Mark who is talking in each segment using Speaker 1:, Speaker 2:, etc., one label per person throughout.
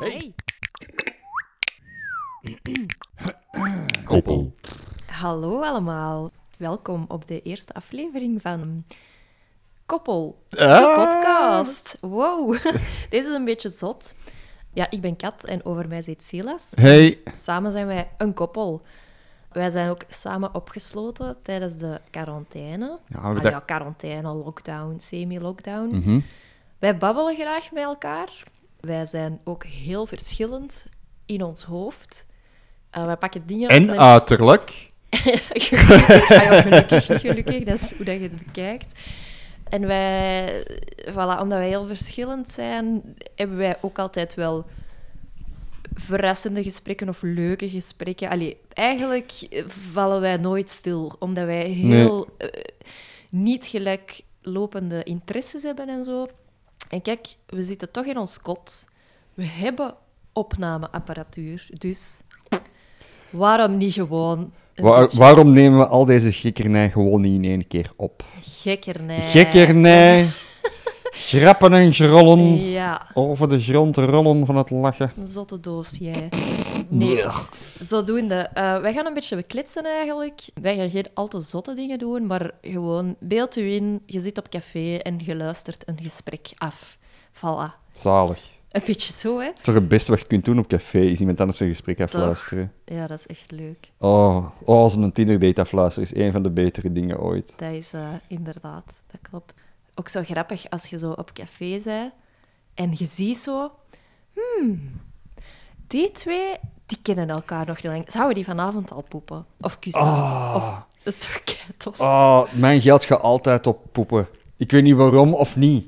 Speaker 1: Hey.
Speaker 2: Koppel.
Speaker 1: Hallo allemaal. Welkom op de eerste aflevering van Koppel, de
Speaker 2: Ah.
Speaker 1: podcast. Wow, deze is een beetje zot. Ja, ik ben Kat en over mij zit Silas.
Speaker 2: Hey.
Speaker 1: Samen zijn wij een koppel. Wij zijn ook samen opgesloten tijdens de quarantaine.
Speaker 2: Ja,
Speaker 1: Ah ja, quarantaine, lockdown, semi-lockdown.
Speaker 2: Mhm.
Speaker 1: Wij babbelen graag met elkaar. Wij zijn ook heel verschillend in ons hoofd. Eh, wij pakken dingen
Speaker 2: En uiterlijk.
Speaker 1: gelukkig. Ah ja, gelukkig, niet gelukkig. Dat is hoe dat je het bekijkt. En wij, voilà, omdat wij heel verschillend zijn, hebben wij ook altijd wel verrassende gesprekken of leuke gesprekken. Allee, eigenlijk vallen wij nooit stil, omdat wij heel eh, niet gelijk lopende interesses hebben en zo. En kijk, we zitten toch in ons kot. We hebben opnameapparatuur, dus waarom niet gewoon
Speaker 2: waarom nemen we al deze gekkernij gewoon niet in één keer op?
Speaker 1: gekkernij?
Speaker 2: Gekkernij. Grappen en grollen.
Speaker 1: Ja,
Speaker 2: Over de grond rollen van het lachen.
Speaker 1: een zotte doos, jij. Nee, zodoende. Eh wij gaan een beetje bekletsen eigenlijk. Wij gaan geen al te zotte dingen doen, maar gewoon beeld u in, je zit op café en je luistert een gesprek af. Voilà.
Speaker 2: Zalig.
Speaker 1: Een beetje zo, hè?
Speaker 2: Dat is toch het beste wat je kunt doen op café, is iemand anders een gesprek afluisteren.
Speaker 1: Ja, dat is echt leuk.
Speaker 2: Oh, oh als een Tinder-date afluisteren is een van de betere dingen ooit.
Speaker 1: Dat is eh, inderdaad, dat klopt. Ook zo grappig als je zo op café bent en je ziet zo... Hmm, die twee, die kennen elkaar nog niet lang. Zouden die vanavond al poepen? Of kussen? Of, dat is toch tof?
Speaker 2: Oh, mijn geld gaat altijd op poepen. Ik weet niet waarom of niet.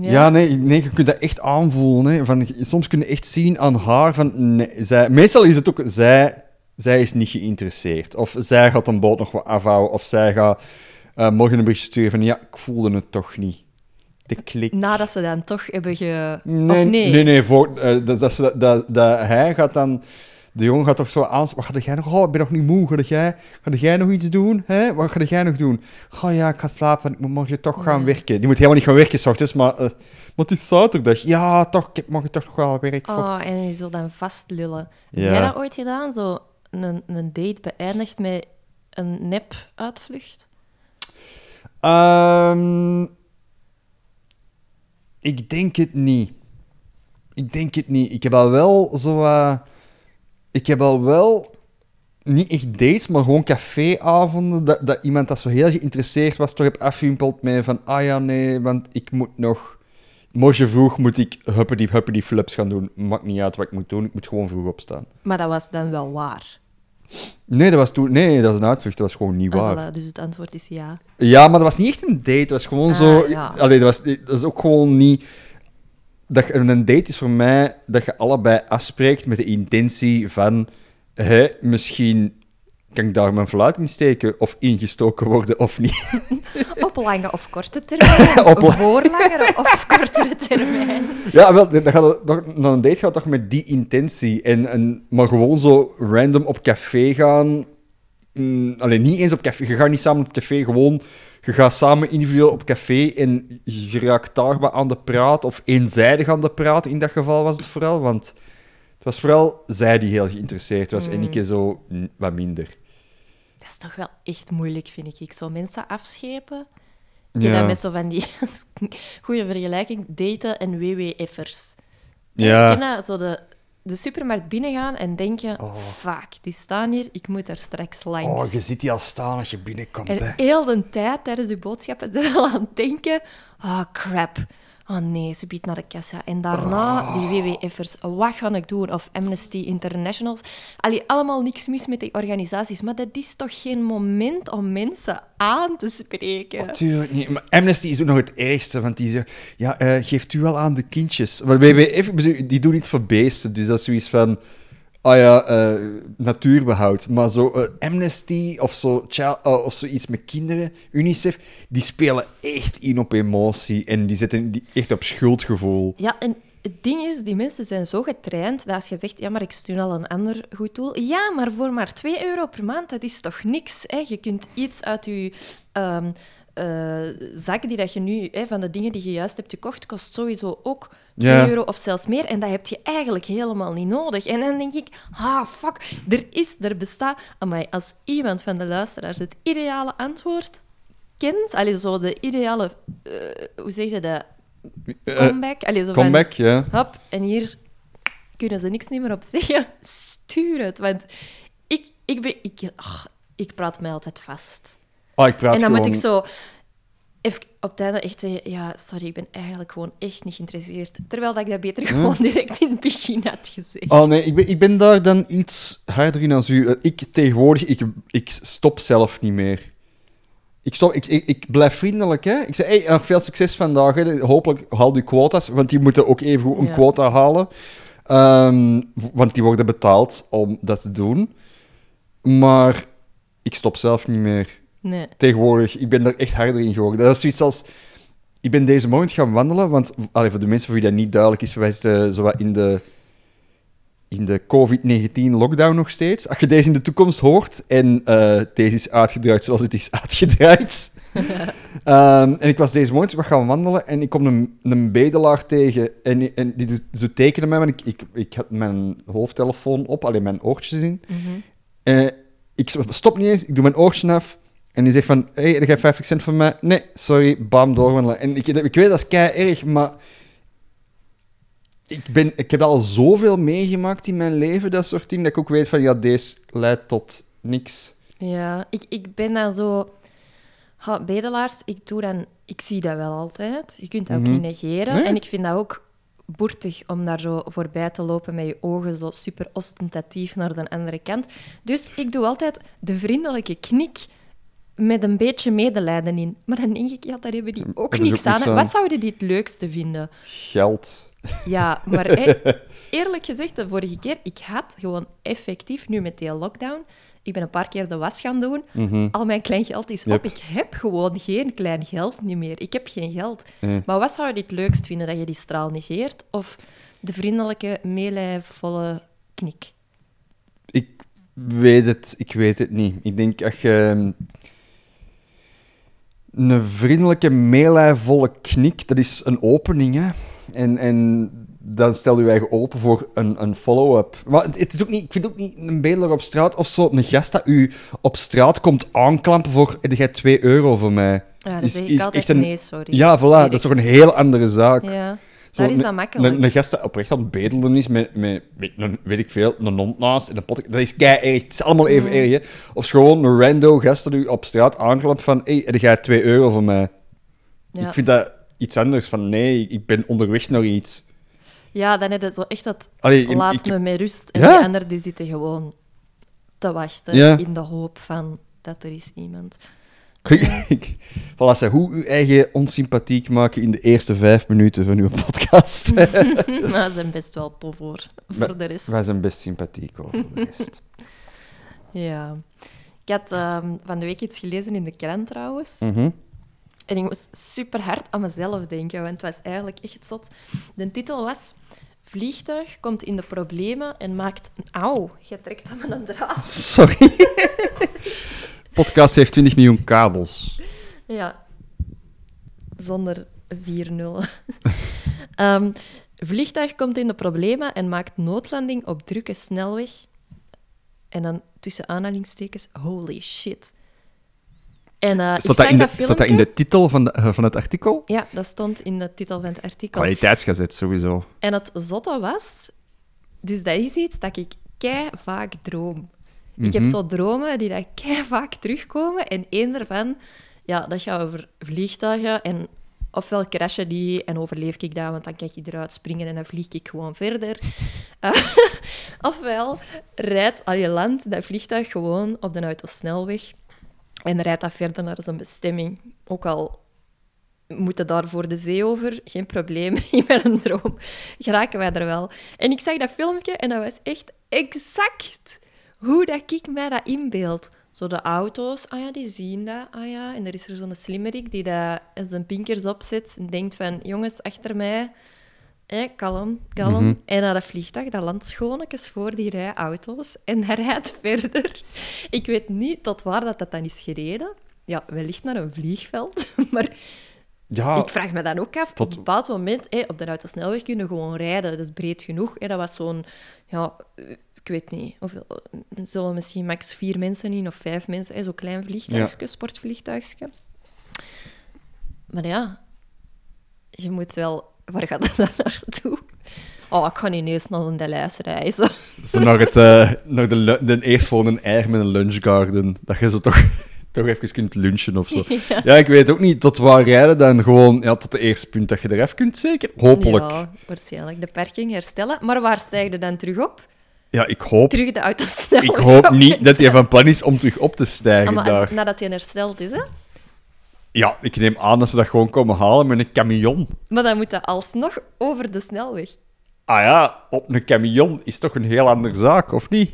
Speaker 2: Ja, nee, nee, je kunt dat echt aanvoelen. Hè. Van, soms kun je echt zien aan haar van... Nee, zij, meestal is het ook... Zij, zij is niet geïnteresseerd. Of zij gaat een boot nog wat afhouden. Of zij gaat eh, morgen een bericht sturen van... Ja, ik voelde het toch niet. De klik.
Speaker 1: Nadat ze dan toch hebben ge...
Speaker 2: Nee,
Speaker 1: of nee?
Speaker 2: nee, nee voor, eh, dat, dat, ze- dat, dat hij gaat dan... De jongen gaat toch zo aan... Wat ga jij nog... Oh, ik ben nog niet moe. Ga jij, ga jij nog iets doen? Hè? Wat ga jij nog doen? Oh ja, ik ga slapen. Ik moet morgen toch gaan werken. Die moet helemaal niet gaan werken, s ochtends, maar... eh, maar het is zaterdag. Ja, toch. Ik heb morgen toch nog wel werk voor.
Speaker 1: Oh, en je zult dan vastlullen. Heb
Speaker 2: Ja.
Speaker 1: jij dat ooit gedaan? Zo een, een date beëindigd met een nep-uitvlucht?
Speaker 2: Ehm, ik denk het niet. Ik denk het niet. Ik heb al wel zo... eh, ik heb al wel... Niet echt dates, maar gewoon caféavonden. Dat, dat iemand dat zo heel geïnteresseerd was, toch heb afwimpeld met van... Ah ja, nee, want ik moet nog... Morgen vroeg moet ik huppedy huppedy flips gaan doen. Maakt niet uit wat ik moet doen. Ik moet gewoon vroeg opstaan.
Speaker 1: Maar dat was dan wel waar.
Speaker 2: Nee, dat was toen... Nee, dat was een uitvlucht. Dat was gewoon niet waar.
Speaker 1: Ah, voilà, dus het antwoord is ja.
Speaker 2: Ja, maar dat was niet echt een date. Dat was gewoon
Speaker 1: Ah,
Speaker 2: zo...
Speaker 1: ja.
Speaker 2: Allee, dat, was, dat is ook gewoon niet... Dat, je- een date is voor mij dat je allebei afspreekt met de intentie van... Hé, misschien kan ik daar mijn fluit in steken of ingestoken worden of niet.
Speaker 1: Op lange of korte termijn?
Speaker 2: Op
Speaker 1: Voor langere of kortere termijn?
Speaker 2: ja, wel, dan gaat het, naar een date gaat toch met die intentie. En, en, maar gewoon zo random op café gaan... Mm, alleen niet eens op café. Je gaat niet samen op café, gewoon... Je gaat samen individueel op café en je raakt daar wat aan de praat. Of eenzijdig aan de praat, in dat geval was het vooral. Want het was vooral zij die heel geïnteresseerd was en ik zo mm, wat minder.
Speaker 1: Dat is toch wel echt moeilijk, vind ik. Zo mensen afschepen. Ik
Speaker 2: Ja.
Speaker 1: dat met zo van die... Goede vergelijking. Daten en WWF'ers.
Speaker 2: Ja.
Speaker 1: Ik ken dat, zo de, de supermarkt binnengaan en denken... Fuck, die staan hier, ik moet daar straks langs.
Speaker 2: Oh, je ziet die al staan als je binnenkomt,
Speaker 1: En
Speaker 2: hè.
Speaker 1: heel de tijd tijdens je boodschappen zijn al aan het denken... Oh, crap. Oh nee, ze biedt naar de kassa. En daarna
Speaker 2: Ah.
Speaker 1: die WWF'ers. Wat ga ik doen? Of Amnesty Internationals. Allee, allemaal niks mis met die organisaties. Maar dat is toch geen moment om mensen aan te spreken?
Speaker 2: Tuurlijk niet. Maar Amnesty is ook nog het ergste, want die zeggen... Ja, eh, geeft u wel aan de kindjes. Maar WWF, die doen niet voor beesten, dus dat is zoiets van... Ah ja, eh, natuurbehoud. Maar zo eh, Amnesty of, zo, child, eh, of zoiets met kinderen, UNICEF, die spelen echt in op emotie en die zetten echt op schuldgevoel.
Speaker 1: Ja, en het ding is, die mensen zijn zo getraind dat als je zegt, ja, maar ik steun al een ander goed doel. Ja, maar voor maar 2 euro per maand, dat is toch niks. Hè? Je kunt iets uit je ehm, eh, zak die dat je nu, hè, van de dingen die je juist hebt gekocht, kost sowieso ook 2
Speaker 2: Ja.
Speaker 1: euro of zelfs meer. En dat heb je eigenlijk helemaal niet nodig. En dan denk ik, ah, fuck, er is, er bestaat... Amai, als iemand van de luisteraars het ideale antwoord kent, allee, zo de ideale, eh, hoe zeg je dat,
Speaker 2: Eh,
Speaker 1: comeback? Allee, zo van,
Speaker 2: comeback, ja.
Speaker 1: Hop, en hier kunnen ze niks meer op zeggen. Stuur het, want ik, ik, ben, ik, ik praat mij altijd vast.
Speaker 2: Ah, ik praat
Speaker 1: en dan
Speaker 2: gewoon...
Speaker 1: moet ik zo even op het einde echt zeggen, ja, sorry, ik ben eigenlijk gewoon echt niet geïnteresseerd. Terwijl dat ik dat beter gewoon direct in het begin had gezegd.
Speaker 2: Oh nee, ik ben, ik ben daar dan iets harder in als u. Eh, Ik tegenwoordig, ik, ik stop zelf niet meer. Ik, stop, ik, ik, ik blijf vriendelijk, hè. Ik zeg, hey, nog veel succes vandaag. Hè. Hopelijk haal je quota's, want die moeten ook even een
Speaker 1: Ja.
Speaker 2: quota halen. Ehm, want die worden betaald om dat te doen. Maar ik stop zelf niet meer.
Speaker 1: Nee.
Speaker 2: Tegenwoordig, ik ben er echt harder in geworden. Dat is zoiets als... Ik ben deze morgen gaan wandelen, want allee, voor de mensen voor wie dat niet duidelijk is, wij zitten zo wat in de, in de COVID-19 lockdown nog steeds. Als je deze in de toekomst hoort en eh, deze is uitgedraaid zoals het is uitgedraaid. Ehm, en ik was deze morgen wat gaan wandelen en ik kom een, een bedelaar tegen en, en die doet zo tekenen met me. Ik, ik, ik had mijn hoofdtelefoon op, alleen mijn oortjes in. Eh, ik stop niet eens, ik doe mijn oortje af. En die zegt van, hé, hey, heb jij 50 cent van mij? Nee, sorry, bam, doorwandelen. En ik, ik weet, dat is kei erg, maar... Ik, ben, ik heb al zoveel meegemaakt in mijn leven, dat soort dingen, dat ik ook weet van, ja, deze leidt tot niks.
Speaker 1: Ja, ik, ik ben dan zo... Ha, bedelaars, ik, doe dan, ik zie dat wel altijd. Je kunt dat
Speaker 2: Mhm.
Speaker 1: ook niet negeren.
Speaker 2: Nee.
Speaker 1: En ik vind dat ook boertig om daar zo voorbij te lopen met je ogen zo super ostentatief naar de andere kant. Dus ik doe altijd de vriendelijke knik met een beetje medelijden in. Maar dan denk ik, ja, daar hebben die ook niks
Speaker 2: ook
Speaker 1: aan.
Speaker 2: niks
Speaker 1: hè.
Speaker 2: aan.
Speaker 1: Wat zouden die het leukste vinden?
Speaker 2: Geld.
Speaker 1: Ja, maar eerlijk gezegd, de vorige keer, ik had gewoon effectief, nu met die lockdown, ik ben een paar keer de was gaan doen,
Speaker 2: Mhm.
Speaker 1: al mijn klein geld is
Speaker 2: Yep.
Speaker 1: op. Ik heb gewoon geen klein geld niet meer. Ik heb geen geld. Maar wat zou je het leukst vinden, dat je die straal negeert? Of de vriendelijke, meelijvolle knik?
Speaker 2: Ik weet het, ik weet het niet. Ik denk, als je een vriendelijke, meelijvolle knik, dat is een opening, hè. En, en dan stel je eigen open voor een, een follow-up. Maar het, het is ook niet, ik vind ook niet een bedelaar op straat of zo, een gast dat u op straat komt aanklampen voor, heb jij 2 euro voor mij?
Speaker 1: Ja, dan
Speaker 2: Is-
Speaker 1: ik altijd
Speaker 2: echt een-
Speaker 1: nee, sorry.
Speaker 2: Ja, voilà, dat is toch een heel andere zaak.
Speaker 1: Ja, daar is dat makkelijk.
Speaker 2: Een, een gast oprecht aan het bedelen is met, met, met een, weet ik veel, een hond naast en een pot. Dat is kei erg. Het is allemaal even
Speaker 1: Mm.
Speaker 2: erg, hè. Of gewoon een rando gast dat u op straat aanklampt van hé, hey, heb jij 2 euro voor mij?
Speaker 1: ja.
Speaker 2: Ik vind dat iets anders. Van nee, ik ben onderweg naar iets.
Speaker 1: ja, dan heb je zo echt dat
Speaker 2: Allee, in-
Speaker 1: laat
Speaker 2: ik-
Speaker 1: me met rust. En
Speaker 2: Ja.
Speaker 1: die anderen die zitten gewoon te wachten
Speaker 2: Ja.
Speaker 1: in de hoop van dat er is iemand.
Speaker 2: Ik, voilà, zeg, hoe uw eigen onsympathiek maken in de eerste vijf minuten van uw podcast.
Speaker 1: maar ze zijn best wel tof voor, voor de rest.
Speaker 2: Wij zijn best sympathiek over de rest.
Speaker 1: Ja. Ik had ehm, van de week iets gelezen in de krant trouwens.
Speaker 2: Mhm.
Speaker 1: En ik moest super hard aan mezelf denken, want het was eigenlijk echt zot. De titel was... Vliegtuig komt in de problemen en maakt... Auw, je trekt aan mijn draad.
Speaker 2: Sorry. podcast heeft 20 miljoen kabels.
Speaker 1: Ja. Zonder vier nullen. Ehm, vliegtuig komt in de problemen en maakt noodlanding op drukke snelweg. En dan tussen aanhalingstekens, holy shit. En eh ik
Speaker 2: Staat dat, in de,
Speaker 1: dat
Speaker 2: in de titel van, de, eh, van het artikel?
Speaker 1: Ja, dat stond in de titel van het artikel.
Speaker 2: Kwaliteitsgazet, sowieso.
Speaker 1: En het zotte was... Dus dat is iets dat ik kei vaak droom. Ik heb
Speaker 2: Mhm.
Speaker 1: zo dromen die dat kei vaak terugkomen. En één daarvan, ja, dat gaat over vliegtuigen. En ofwel crashen die en overleef ik dat, want dan kan ik eruit springen en dan vlieg ik gewoon verder. Eh, ofwel rijdt al je land dat vliegtuig gewoon op de autosnelweg en rijdt dat verder naar zijn bestemming. Ook al moeten daar voor de zee over, geen probleem. In mijn droom geraken wij er wel. En ik zag dat filmpje en dat was echt exact hoe dat ik mij dat inbeeld. Zo de auto's, ah ja, die zien dat, ah ja. En er is er zo'n slimmerik die dat zijn pinkers opzet en denkt van, jongens, achter mij, hé, kalm, kalm.
Speaker 2: Mhm.
Speaker 1: En naar dat vliegtuig, dat landt schoonetjes voor die rij auto's en dat rijdt verder. Ik weet niet tot waar dat, dat dan is gereden. ja, wellicht naar een vliegveld. maar
Speaker 2: Ja,
Speaker 1: ik vraag me dan ook af,
Speaker 2: tot-
Speaker 1: op een bepaald moment, hé, op de autosnelweg kunnen gewoon rijden. Dat is breed genoeg. Hé, dat was zo'n, ja, eh, ik weet niet, hoeveel, er zullen misschien max vier mensen in of vijf mensen. hé, Zo'n klein vliegtuigje, sportvliegtuigje. Maar ja, je moet wel... Waar gaat dat dan naartoe? Oh, ik ga niet eens naar een Deleuze reizen.
Speaker 2: zo naar, het, eh, naar de, de eerstvolgende eier met een lunchgarden. Dat je zo toch, toch even kunt lunchen of zo. Ja. ik weet ook niet tot waar rijden dan gewoon ja, tot het eerste punt dat je er even kunt, zeker? Hopelijk. Ja,
Speaker 1: Ja, waarschijnlijk de parking herstellen. Maar waar stijg je dan terug op?
Speaker 2: Ik hoop,
Speaker 1: Terug de autosnelweg
Speaker 2: ik hoop
Speaker 1: op.
Speaker 2: niet dat hij van plan is om terug op te
Speaker 1: Ah,
Speaker 2: stijgen
Speaker 1: maar
Speaker 2: daar.
Speaker 1: nadat hij hersteld is, hè?
Speaker 2: Ja, ik neem aan dat ze dat gewoon komen halen met een camion.
Speaker 1: Maar dan moet dat alsnog over de snelweg.
Speaker 2: Ah ja, op een camion is toch een heel andere zaak, of niet?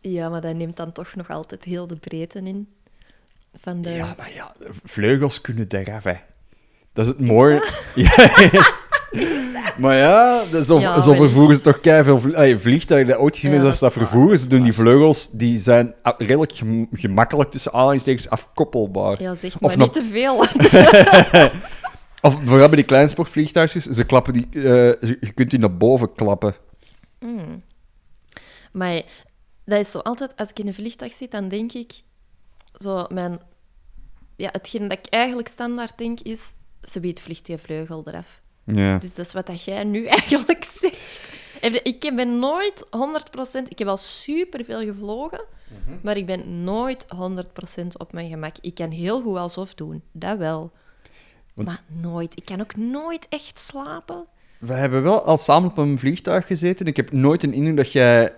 Speaker 1: Ja, maar dat neemt dan toch nog altijd heel de breedte in. Van de...
Speaker 2: Ja, maar ja, vleugels kunnen eraf, hè. Dat is het mooie. Ja, maar ja, zo,
Speaker 1: Ja,
Speaker 2: zo vervoeren ze toch vl allee, vliegtuigen. De auto's
Speaker 1: Ja, dat
Speaker 2: dat vervoeren, ze doen die vleugels, die zijn redelijk gem- gemakkelijk tussen aanhalingstekens afkoppelbaar.
Speaker 1: Ja, zeg
Speaker 2: Of
Speaker 1: maar
Speaker 2: nog-
Speaker 1: niet te veel.
Speaker 2: Of vooral bij die kleine sportvliegtuigjes, ze klappen die, eh, je kunt die naar boven klappen.
Speaker 1: Maar dat is zo altijd, als ik in een vliegtuig zit, dan denk ik... Zo, mijn... Ja, hetgeen dat ik eigenlijk standaard denk, is... Ze biedt vliegt die vleugel eraf.
Speaker 2: Ja.
Speaker 1: Dus dat is wat dat jij nu eigenlijk zegt. Ik ben nooit 100%... Ik heb al superveel gevlogen, maar ik ben nooit 100% op mijn gemak. Ik kan heel goed alsof doen, dat wel.
Speaker 2: Want-
Speaker 1: Maar nooit. Ik kan ook nooit echt slapen.
Speaker 2: We hebben wel al samen op een vliegtuig gezeten. Ik heb nooit een indruk dat jij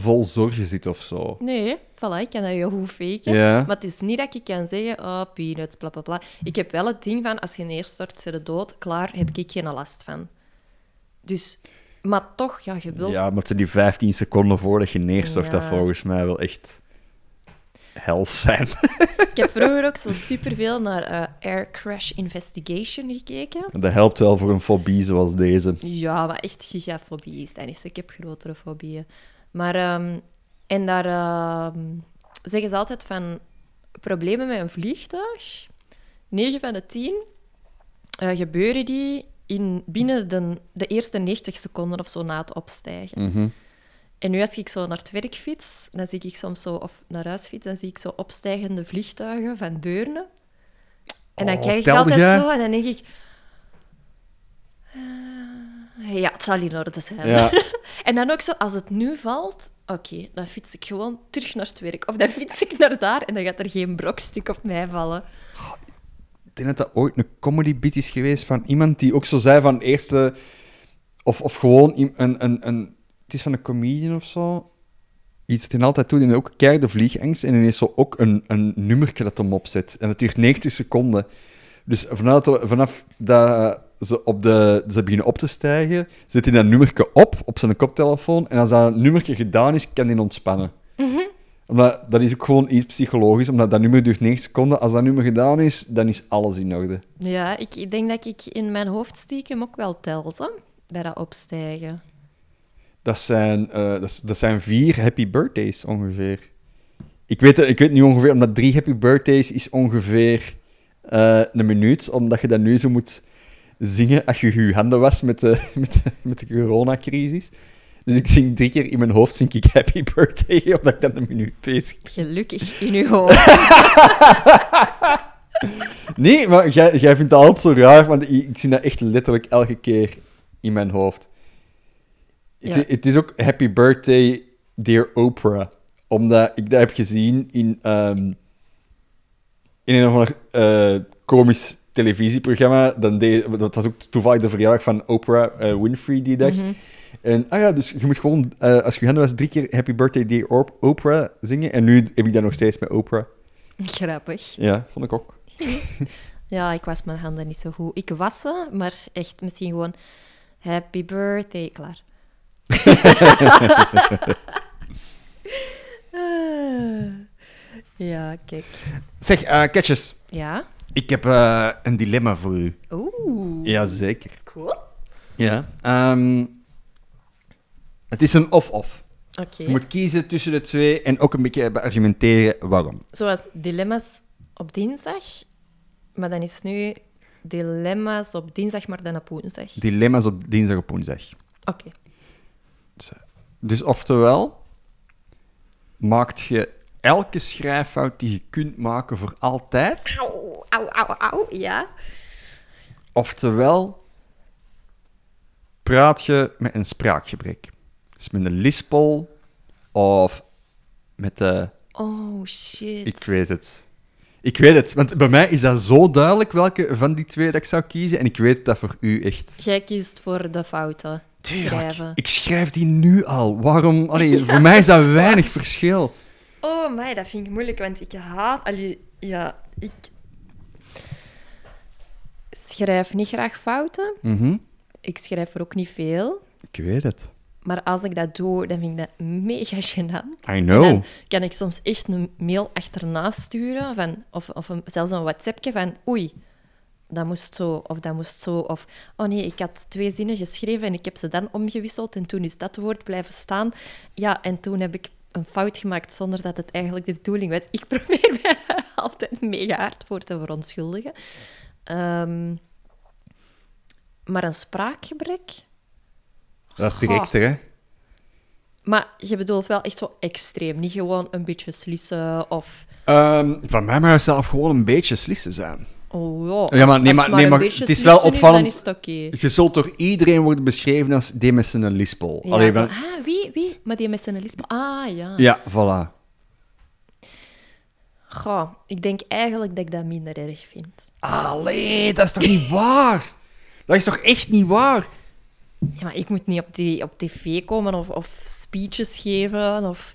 Speaker 2: vol zorgen zit of zo.
Speaker 1: Nee, voilà, ik kan dat heel goed faken.
Speaker 2: Ja.
Speaker 1: Maar het is niet dat ik kan zeggen, oh, peanuts, bla bla bla. Ik heb wel het ding van, als je neerstort, zit je dood. Klaar, heb ik geen last van. Dus, maar toch, ja, je wilt...
Speaker 2: Ja, maar zijn die 15 seconden voordat je neerstort, dat volgens mij wel echt hels zijn.
Speaker 1: Ik heb vroeger ook zo superveel naar eh, Air Crash Investigation gekeken.
Speaker 2: Dat helpt wel voor een fobie zoals deze.
Speaker 1: Ja, maar echt gigafobie is dat niet. Ik heb grotere fobieën. Maar, ehm, en daar ehm, zeggen ze altijd van problemen met een vliegtuig. 9 van de 10 eh, gebeuren die in, binnen de, de eerste 90 seconden of zo na het opstijgen.
Speaker 2: Mhm.
Speaker 1: En nu als ik zo naar het werk fiets, dan zie ik soms zo, of naar huis fiets, dan zie ik zo opstijgende vliegtuigen van Deurne. En dan
Speaker 2: Oh,
Speaker 1: kijk ik altijd zo en dan denk ik... eh, ja, het zal in orde zijn.
Speaker 2: Ja.
Speaker 1: En dan ook zo, als het nu valt, oké, dan fiets ik gewoon terug naar het werk. Of dan fiets ik naar daar en dan gaat er geen brokstuk op mij vallen.
Speaker 2: Ik denk dat dat ooit een comedy bit is geweest van iemand die ook zo zei van eerste... Of, of gewoon een, een, een... Het is van een comedian of zo. Iets dat hij altijd doet. En ook keiharde de vliegangst. En ineens zo ook een, een nummertje dat hem opzet. En dat duurt 90 seconden. Dus vanaf vanaf dat ze, op de, ze beginnen op te stijgen, zet hij dat nummertje op, op zijn koptelefoon. En als dat nummertje gedaan is, kan hij ontspannen. Omdat, dat is ook gewoon iets psychologisch, omdat dat nummer duurt 9 seconden. Als dat nummer gedaan is, dan is alles in orde.
Speaker 1: Ja, ik, denk dat ik in mijn hoofd stiekem ook wel tel, zo, bij dat opstijgen.
Speaker 2: Dat zijn, eh, dat, zijn vier happy birthdays ongeveer. Ik weet, ik weet niet ongeveer, omdat drie happy birthdays is ongeveer eh, een minuut, omdat je dat nu zo moet zingen als je je handen was met de, met de, met de coronacrisis. Dus ik zing drie keer in mijn hoofd, zing ik happy birthday, omdat ik dan een minuut bezig ben.
Speaker 1: Gelukkig in uw hoofd.
Speaker 2: Nee, maar jij, jij vindt dat altijd zo raar, want ik, zie dat echt letterlijk elke keer in mijn hoofd. Het,
Speaker 1: Ja.
Speaker 2: het is ook Happy Birthday, Dear Oprah. Omdat ik dat heb gezien in, ehm, in een of ander eh, komisch televisieprogramma. Dan deed, dat was ook toevallig de verjaardag van Oprah eh, Winfrey die dag. En ah ja, dus je moet gewoon, eh, als je handen was, drie keer Happy Birthday, Dear Op- Oprah zingen. En nu heb ik dat nog steeds met Oprah.
Speaker 1: Grappig.
Speaker 2: Ja, vond ik ook.
Speaker 1: Ja, ik was mijn handen niet zo goed. Ik was ze, maar echt misschien gewoon happy birthday, klaar. Ja, kijk.
Speaker 2: Zeg, eh Ketjes,
Speaker 1: Ja?
Speaker 2: Ik heb eh, een dilemma voor u.
Speaker 1: Oeh.
Speaker 2: Jazeker.
Speaker 1: Cool.
Speaker 2: Ja. ehm, het is een of-of.
Speaker 1: Oké.
Speaker 2: Je moet kiezen tussen de twee en ook een beetje beargumenteren waarom.
Speaker 1: Zoals dilemma's op dinsdag. Maar dan is nu dilemma's op dinsdag, maar dan op woensdag.
Speaker 2: Dilemma's op dinsdag op woensdag.
Speaker 1: Oké.
Speaker 2: Dus oftewel, maakt je elke schrijffout die je kunt maken voor altijd.
Speaker 1: Auw, auw, auw, auw. Ja.
Speaker 2: Oftewel, praat je met een spraakgebrek. Dus met een lispel of met de...
Speaker 1: Oh, shit.
Speaker 2: Ik weet het. Ik weet het, want bij mij is dat zo duidelijk welke van die twee dat ik zou kiezen. En ik weet dat voor u echt...
Speaker 1: Jij kiest voor de fouten. Schrijven.
Speaker 2: Ik schrijf die nu al. Waarom? Allee, voor mij is dat weinig verschil.
Speaker 1: Oh, mij, dat vind ik moeilijk, want ik haat... Allee, ja, ik schrijf niet graag fouten.
Speaker 2: Mhm.
Speaker 1: Ik schrijf er ook niet veel.
Speaker 2: Ik weet het.
Speaker 1: Maar als ik dat doe, dan vind ik dat mega gênant.
Speaker 2: I
Speaker 1: En
Speaker 2: know.
Speaker 1: dan kan ik soms echt een mail achterna sturen, van, of, of een, zelfs een WhatsAppje van oei, dat moest zo, of dat moest zo, of oh nee, ik had twee zinnen geschreven en ik heb ze dan omgewisseld en toen is dat woord blijven staan. Ja, en toen heb ik een fout gemaakt zonder dat het eigenlijk de bedoeling was. Ik probeer mij daar altijd mega hard voor te verontschuldigen. Ehm, maar een spraakgebrek...
Speaker 2: Dat is directer, hè?
Speaker 1: Maar je bedoelt wel echt zo extreem. Niet gewoon een beetje slissen of...
Speaker 2: Ehm, van mij het zelf gewoon een beetje slissen zijn.
Speaker 1: Oh
Speaker 2: Ja,
Speaker 1: ja,
Speaker 2: maar- nee, maar-
Speaker 1: het
Speaker 2: nee, maar het is wel opvallend-
Speaker 1: is.
Speaker 2: Je zult door iedereen worden beschreven als die met zijn lispel.
Speaker 1: Ja,
Speaker 2: Allee,
Speaker 1: zo, ah, wie, wie? Maar die met zijn lispel. Ah, ja.
Speaker 2: ja, voilà.
Speaker 1: Goh, ik denk eigenlijk dat ik dat minder erg vind.
Speaker 2: Allee, dat is toch niet waar? Dat is toch echt niet waar?
Speaker 1: Ja, maar ik moet niet op, die, op tv komen of, of speeches geven of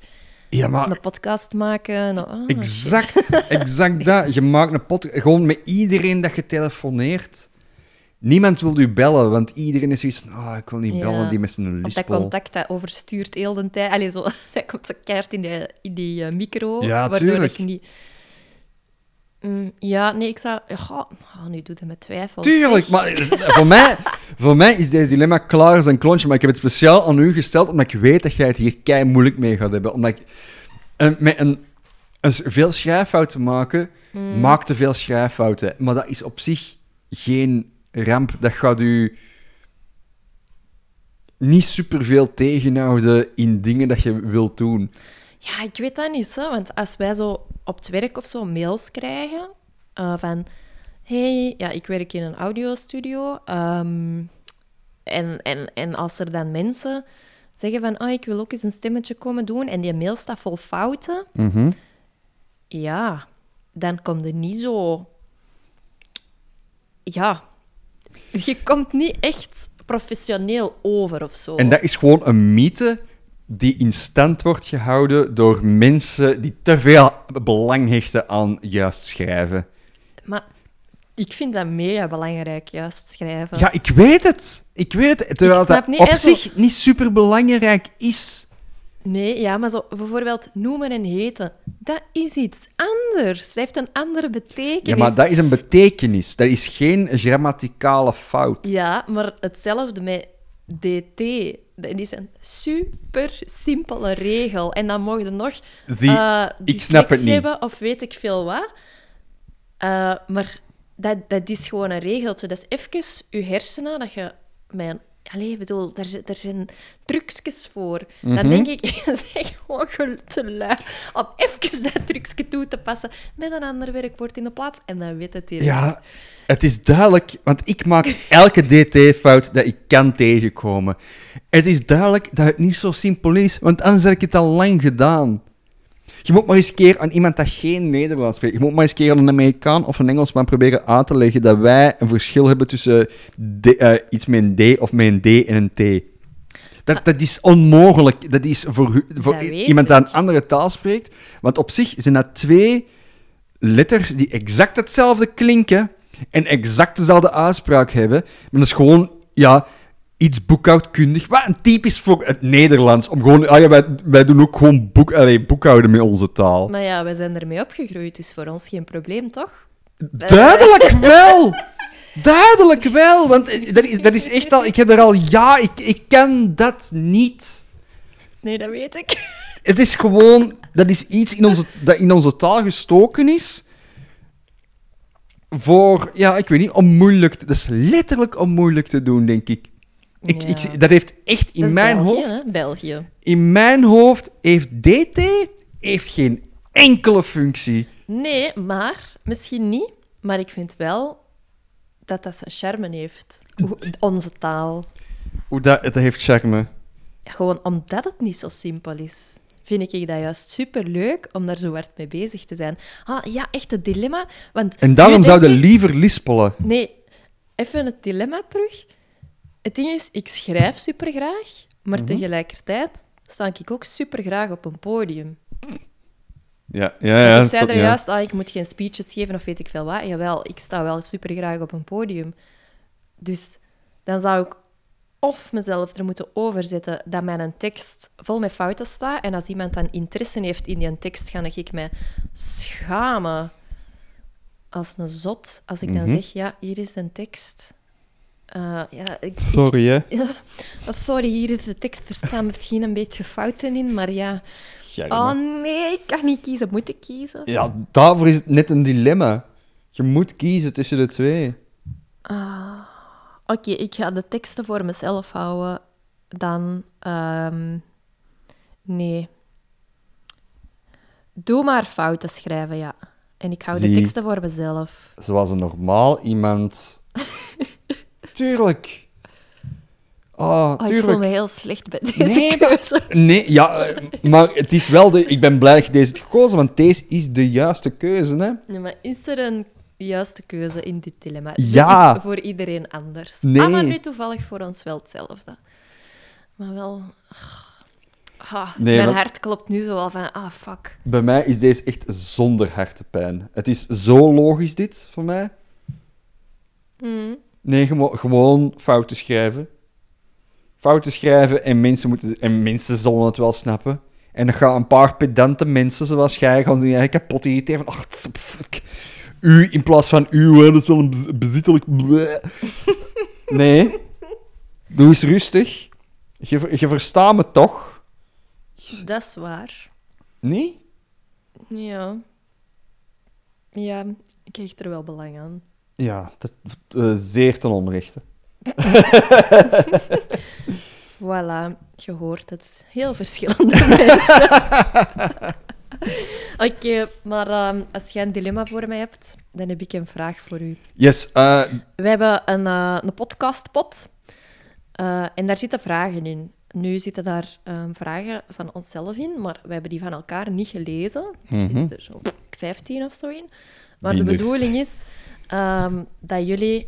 Speaker 2: Ja, maar
Speaker 1: een podcast maken. Oh, shit.
Speaker 2: exact, exact dat. Je maakt een pot gewoon met iedereen dat je telefoneert. Niemand wil u bellen, want iedereen is zoiets ah, ik wil niet
Speaker 1: Ja.
Speaker 2: bellen, die met zijn
Speaker 1: Of dat
Speaker 2: lispel.
Speaker 1: contact dat overstuurt heel de tijd. Allee, zo, dat komt zo keihard in, de, in die eh, micro.
Speaker 2: Ja,
Speaker 1: waardoor
Speaker 2: tuurlijk.
Speaker 1: je niet... Mm, ja, nee, ik zou... Goh, oh, nu doet het met twijfel.
Speaker 2: Tuurlijk, maar voor mij, voor mij is deze dilemma klaar als een klontje. Maar ik heb het speciaal aan u gesteld, omdat ik weet dat jij het hier kei moeilijk mee gaat hebben. Omdat ik, eh, met een, een veel schrijffouten maken,
Speaker 1: Mm.
Speaker 2: maakt te veel schrijffouten. Maar dat is op zich geen ramp. Dat gaat u niet superveel tegenhouden in dingen dat je wilt doen.
Speaker 1: Ja, ik weet dat niet, hè, want als wij zo op het werk of zo mails krijgen eh, van... hey, ja, ik werk in een audiostudio. ehm, en, en, en als er dan mensen zeggen van... Oh, ik wil ook eens een stemmetje komen doen en die mail staat vol fouten... Ja, dan komt er niet zo... Ja, je komt niet echt professioneel over of zo.
Speaker 2: En dat is gewoon een mythe die in stand wordt gehouden door mensen die te veel belang hechten aan juist schrijven.
Speaker 1: Maar ik vind dat mega belangrijk, juist schrijven.
Speaker 2: Ja, ik weet het. Ik weet het. Terwijl dat
Speaker 1: niet,
Speaker 2: op
Speaker 1: hè, zo-
Speaker 2: zich niet super belangrijk is.
Speaker 1: Nee, ja, maar zo bijvoorbeeld noemen en heten, dat is iets anders. Dat heeft een andere betekenis.
Speaker 2: Ja, maar dat is een betekenis. Dat is geen grammaticale fout.
Speaker 1: Ja, maar hetzelfde met DT. Dat is een super simpele regel. En dan mogen nog
Speaker 2: Zie,
Speaker 1: eh,
Speaker 2: ik snap het niet.
Speaker 1: hebben of weet ik veel wat. Eh, maar dat, dat is gewoon een regeltje. Dat is even je hersenen, dat je met een... Allee, bedoel, daar, zi- daar zijn trucjes voor.
Speaker 2: Mhm.
Speaker 1: Dan denk ik, bent gewoon te lui om even dat trucje toe te passen met een ander werkwoord in de plaats. En dan weet het hier.
Speaker 2: Ja, het is duidelijk, want ik maak elke DT-fout dat ik kan tegenkomen. Het is duidelijk dat het niet zo simpel is, want anders heb ik het al lang gedaan. Je moet maar eens een keer aan iemand dat geen Nederlands spreekt, je moet maar eens een keer aan een Amerikaan of een Engelsman proberen uit te leggen dat wij een verschil hebben tussen D- eh, iets met een D of met een D en een T. Dat, dat is onmogelijk. Dat is voor, voor
Speaker 1: Dat
Speaker 2: iemand die een andere taal spreekt. Want op zich zijn dat twee letters die exact hetzelfde klinken en exact dezelfde uitspraak hebben. Maar dat is gewoon, ja, iets boekhoudkundig. Wat een typisch voor het Nederlands. Om gewoon, ah ja, wij, wij doen ook gewoon boek, allee, boekhouden met onze taal.
Speaker 1: Maar ja, we zijn ermee opgegroeid, dus voor ons geen probleem, toch?
Speaker 2: Duidelijk wel! Duidelijk wel! Want eh, dat is, dat is echt al... Ik heb er al... Ja, ik, ik ken dat niet.
Speaker 1: Nee, dat weet ik.
Speaker 2: Het is gewoon... Dat is iets in onze, dat in onze taal gestoken is. voor, ja, ik weet niet, om moeilijk te... Dat is letterlijk om moeilijk te doen, denk ik. Ik,
Speaker 1: Ja.
Speaker 2: ik dat heeft echt in
Speaker 1: Dat is
Speaker 2: mijn
Speaker 1: België,
Speaker 2: hoofd...
Speaker 1: hè? België.
Speaker 2: In mijn hoofd heeft DT heeft geen enkele functie.
Speaker 1: Nee, maar misschien niet. Maar ik vind wel dat dat zijn charme heeft. Hoe- Onze taal.
Speaker 2: Hoe dat, dat heeft charme.
Speaker 1: Gewoon omdat het niet zo simpel is, vind ik dat juist superleuk om daar zo hard mee bezig te zijn. Ah, ja, echt het dilemma. Want
Speaker 2: En daarom zouden
Speaker 1: ik-
Speaker 2: liever lispelen.
Speaker 1: Nee, even het dilemma terug. Het ding is, ik schrijf supergraag, maar
Speaker 2: Mhm.
Speaker 1: tegelijkertijd sta ik ook supergraag op een podium.
Speaker 2: Ja, ja, ja.
Speaker 1: Want ik zei er
Speaker 2: ja.
Speaker 1: juist, ah, ik moet geen speeches geven of weet ik veel wat. Jawel, ik sta wel supergraag op een podium. Dus dan zou ik of mezelf er moeten overzetten dat mijn tekst vol met fouten staat. En als iemand dan interesse heeft in die tekst, ga ik mij schamen als een zot. Als ik dan
Speaker 2: Mhm.
Speaker 1: zeg, ja, hier is een tekst. Eh, ja, ik,
Speaker 2: Sorry, hè.
Speaker 1: ja, sorry, hier is de tekst. Er staan misschien een beetje fouten in, maar ja. Oh nee, ik kan niet kiezen. Moet ik kiezen?
Speaker 2: Ja, daarvoor is het net een dilemma. Je moet kiezen tussen de twee.
Speaker 1: Oké, ik ga de teksten voor mezelf houden. Dan. ehm, nee. Doe maar fouten schrijven, ja. En ik hou de teksten voor mezelf.
Speaker 2: Zoals een normaal iemand. Tuurlijk. Oh,
Speaker 1: Oh, ik voel me heel slecht bij deze
Speaker 2: Nee, maar-
Speaker 1: keuze.
Speaker 2: Nee, ja, maar het is wel de... Ik ben blij dat je deze hebt gekozen, want deze is de juiste keuze, hè.
Speaker 1: Nee, maar is er een juiste keuze in dit dilemma?
Speaker 2: Ja.
Speaker 1: Ze is voor iedereen anders.
Speaker 2: Nee.
Speaker 1: Ah, maar nu toevallig voor ons wel hetzelfde. Maar wel... Ah,
Speaker 2: Nee,
Speaker 1: mijn
Speaker 2: want-
Speaker 1: hart klopt nu zo al van... Ah, fuck.
Speaker 2: Bij mij is deze echt zonder hartepijn. Het is zo logisch, dit, voor mij.
Speaker 1: Hmm.
Speaker 2: Nee, gewoon fouten schrijven. Fouten schrijven en mensen, moeten, en mensen zullen het wel snappen. En dan gaan een paar pedante mensen zoals jij gaan die eigenlijk kapot irriteren. Van, ach. U in plaats van u, hè, dat is wel een bez- bezittelijk... Nee. Doe eens rustig. Je, je verstaat me toch?
Speaker 1: Dat is waar.
Speaker 2: Nee?
Speaker 1: Ja. Ja, ik hecht er wel belang aan.
Speaker 2: Ja, dat, eh, zeer ten onrechte.
Speaker 1: Voilà, je hoort het. Heel verschillende mensen. Oké, maar ehm, als jij een dilemma voor mij hebt, dan heb ik een vraag voor u.
Speaker 2: Yes, eh,
Speaker 1: We hebben een, eh, een podcastpot en daar zitten vragen in. Nu zitten daar ehm, vragen van onszelf in, maar we hebben die van elkaar niet gelezen. Er
Speaker 2: Mhm.
Speaker 1: zitten er zo 15 of zo in. Maar de bedoeling is ehm, dat jullie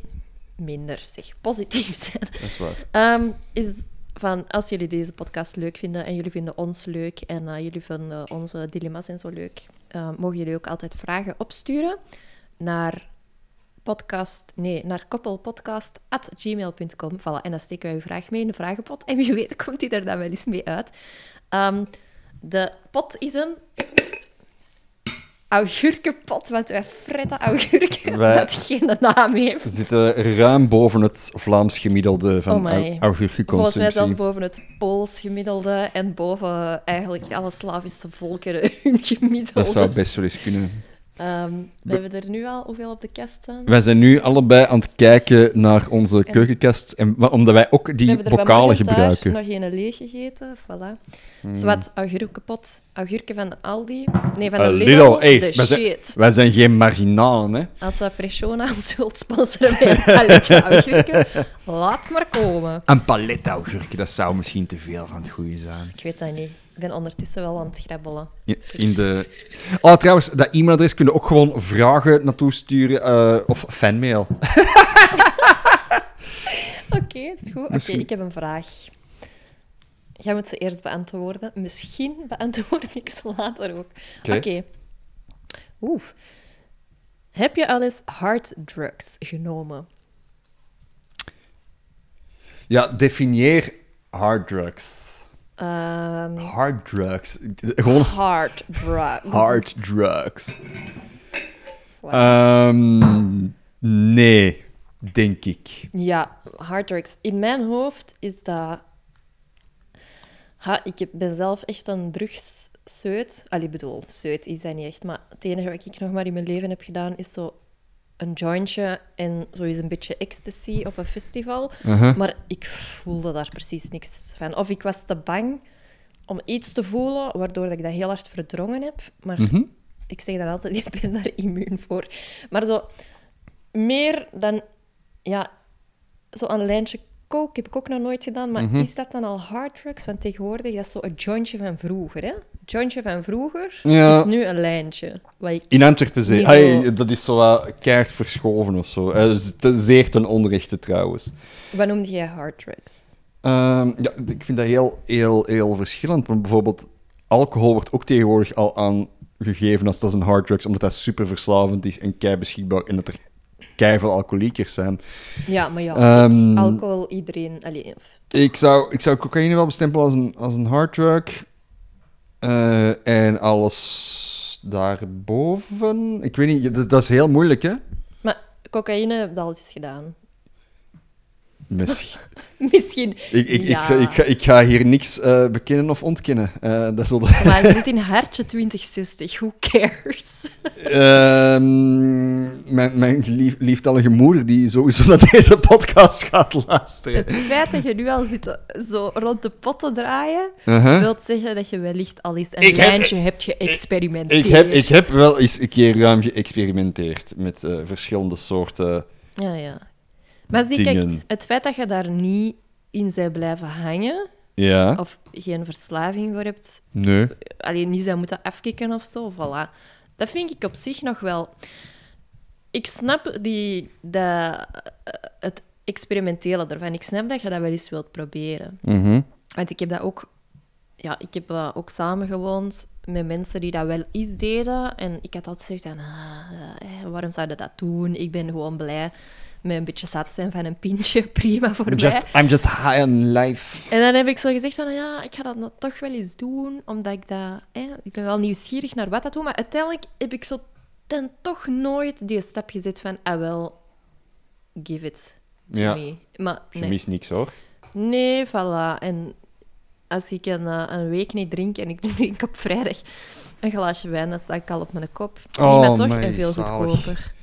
Speaker 1: minder, zeg, positief zijn.
Speaker 2: dat is waar.
Speaker 1: Ehm, is van als jullie deze podcast leuk vinden en jullie vinden ons leuk en eh, jullie vinden onze dilemma's en zo leuk, eh, mogen jullie ook altijd vragen opsturen naar podcast, nee, naar koppelpodcast.gmail.com. Voilà, en dan steken wij uw vraag mee in de vragenpot en wie weet komt die er dan wel eens mee uit. Ehm, de pot is een augurkenpot, want wij fretten augurken
Speaker 2: Wij-
Speaker 1: dat geen naam heeft.
Speaker 2: We zitten ruim boven het Vlaams gemiddelde van
Speaker 1: Oh
Speaker 2: augurkenconsumptie.
Speaker 1: Volgens mij zelfs boven het Pools gemiddelde en boven eigenlijk alle Slavische volkeren hun gemiddelde.
Speaker 2: Dat zou best wel eens kunnen.
Speaker 1: Ehm, we hebben er nu al hoeveel op de kast staan?
Speaker 2: Wij zijn nu allebei aan het kijken naar onze keukenkast, en, omdat wij ook
Speaker 1: we
Speaker 2: die
Speaker 1: hebben er
Speaker 2: bokalen gebruiken.
Speaker 1: nog geen leeg gegeten. Voilà.
Speaker 2: Hmm.
Speaker 1: Zwat augurkenpot. Augurken van de Aldi. Nee, van de
Speaker 2: Eh,
Speaker 1: Lidl.
Speaker 2: Lidl, hey,
Speaker 1: de
Speaker 2: wij zijn-
Speaker 1: shit.
Speaker 2: Wij zijn geen marginalen, hè.
Speaker 1: Als ze Freshona ons wilt sponsoren met een palletje augurken, laat maar komen.
Speaker 2: Een palet augurken, dat zou misschien te veel van het goede zijn.
Speaker 1: Ik weet dat niet. Ik ben ondertussen wel aan het grabbelen.
Speaker 2: In- In de... Oh, trouwens, dat e-mailadres kunnen ook gewoon vragen naartoe sturen, eh, of fanmail.
Speaker 1: Oké, is goed. Oké, ik heb een vraag. Jij moet ze eerst beantwoorden. Misschien beantwoord ik ze later ook.
Speaker 2: Oké.
Speaker 1: Oké. Oeh. Heb je al eens harddrugs genomen?
Speaker 2: Ja, definieer harddrugs.
Speaker 1: Ehm
Speaker 2: Harddrugs. Gewoon
Speaker 1: harddrugs.
Speaker 2: harddrugs.
Speaker 1: Wow.
Speaker 2: Ehm, nee, denk ik.
Speaker 1: Ja, harddrugs. In mijn hoofd is dat... Ha, ik ben zelf echt een drugsseut. Allee, ik bedoel, seut is dat niet echt. Maar het enige wat ik nog maar in mijn leven heb gedaan, is zo een jointje en zo eens een beetje ecstasy op een festival.
Speaker 2: Uh-huh.
Speaker 1: Maar ik voelde daar precies niks van. Of ik was te bang om iets te voelen, waardoor ik dat heel hard verdrongen heb. Maar
Speaker 2: Mhm.
Speaker 1: ik zeg dan altijd, ik ben daar immuun voor. Maar zo meer dan... Ja, zo een lijntje coke heb ik ook nog nooit gedaan. Maar
Speaker 2: Mhm.
Speaker 1: is dat dan al hard drugs? Want tegenwoordig, dat is zo een jointje van vroeger, hè? jointje van vroeger
Speaker 2: Ja.
Speaker 1: is nu een lijntje.
Speaker 2: In Antwerpen, dat is zo wat keihard verschoven of zo. Eh, te- zeer ten onrechte trouwens.
Speaker 1: Wat noemde jij hard drugs?
Speaker 2: Ehm, ja, ik vind dat heel, heel, heel verschillend. Want bijvoorbeeld, alcohol wordt ook tegenwoordig al aangegeven als dat is een hard drugs, omdat dat super verslavend is en kei beschikbaar en dat er kei veel alcoholiekers zijn.
Speaker 1: Ja, maar ja, kijk, alcohol, iedereen... Allee, of-
Speaker 2: Ik zou, ik zou cocaïne wel bestempelen als een, als een hard drug. Eh, en alles daarboven. Ik weet niet, dat, dat is heel moeilijk, hè?
Speaker 1: Maar cocaïne heb ik al eens gedaan.
Speaker 2: Misschien.
Speaker 1: Misschien.
Speaker 2: Ik, ik,
Speaker 1: Ja.
Speaker 2: ik, ga- ik, ga, ik ga hier niks eh, bekennen of ontkennen. Eh, dat.
Speaker 1: Maar je zit in hartje 2060, who cares?
Speaker 2: Ehm, mijn mijn lief, lieftallige moeder, die sowieso naar deze podcast gaat luisteren.
Speaker 1: Het feit dat je nu al zit eh, zo rond de pot te draaien,
Speaker 2: Uh-huh.
Speaker 1: wil zeggen dat je wellicht al eens een
Speaker 2: Ik heb-
Speaker 1: lijntje hebt geëxperimenteerd.
Speaker 2: Ik heb, ik heb wel eens een keer ruim geëxperimenteerd met eh, verschillende soorten
Speaker 1: Ja, ja. Maar zie, kijk, het feit dat je daar niet in zij blijven hangen,
Speaker 2: Ja,
Speaker 1: of geen verslaving voor hebt,
Speaker 2: nee.
Speaker 1: alleen niet zou moeten afkicken of zo, voilà. Dat vind ik op zich nog wel... Ik snap die, dat, eh, het experimentele ervan. Ik snap dat je dat wel eens wilt proberen.
Speaker 2: Mhm.
Speaker 1: Want ik heb dat ook... Ja, ik heb ook samengewoond met mensen die dat wel eens deden. En ik had altijd gezegd, ah, eh, waarom zouden dat doen? Ik ben gewoon blij met een beetje zat zijn van een pintje. Prima voor mij.
Speaker 2: Just, I'm just high on life.
Speaker 1: En dan heb ik zo gezegd van, ja, ik ga dat nou toch wel eens doen, omdat ik dat... Hè, ik ben wel nieuwsgierig naar wat dat doet, maar uiteindelijk heb ik zo dan toch nooit die stap gezet van, ah wel, give it to
Speaker 2: Ja.
Speaker 1: me. Maar
Speaker 2: Je mist niks hoor.
Speaker 1: Nee, voilà. En als ik een, eh, een week niet drink en ik drink op vrijdag een glaasje wijn, dan sta ik al op mijn kop.
Speaker 2: Oh,
Speaker 1: Prima toch? En veel
Speaker 2: zalig.
Speaker 1: goedkoper.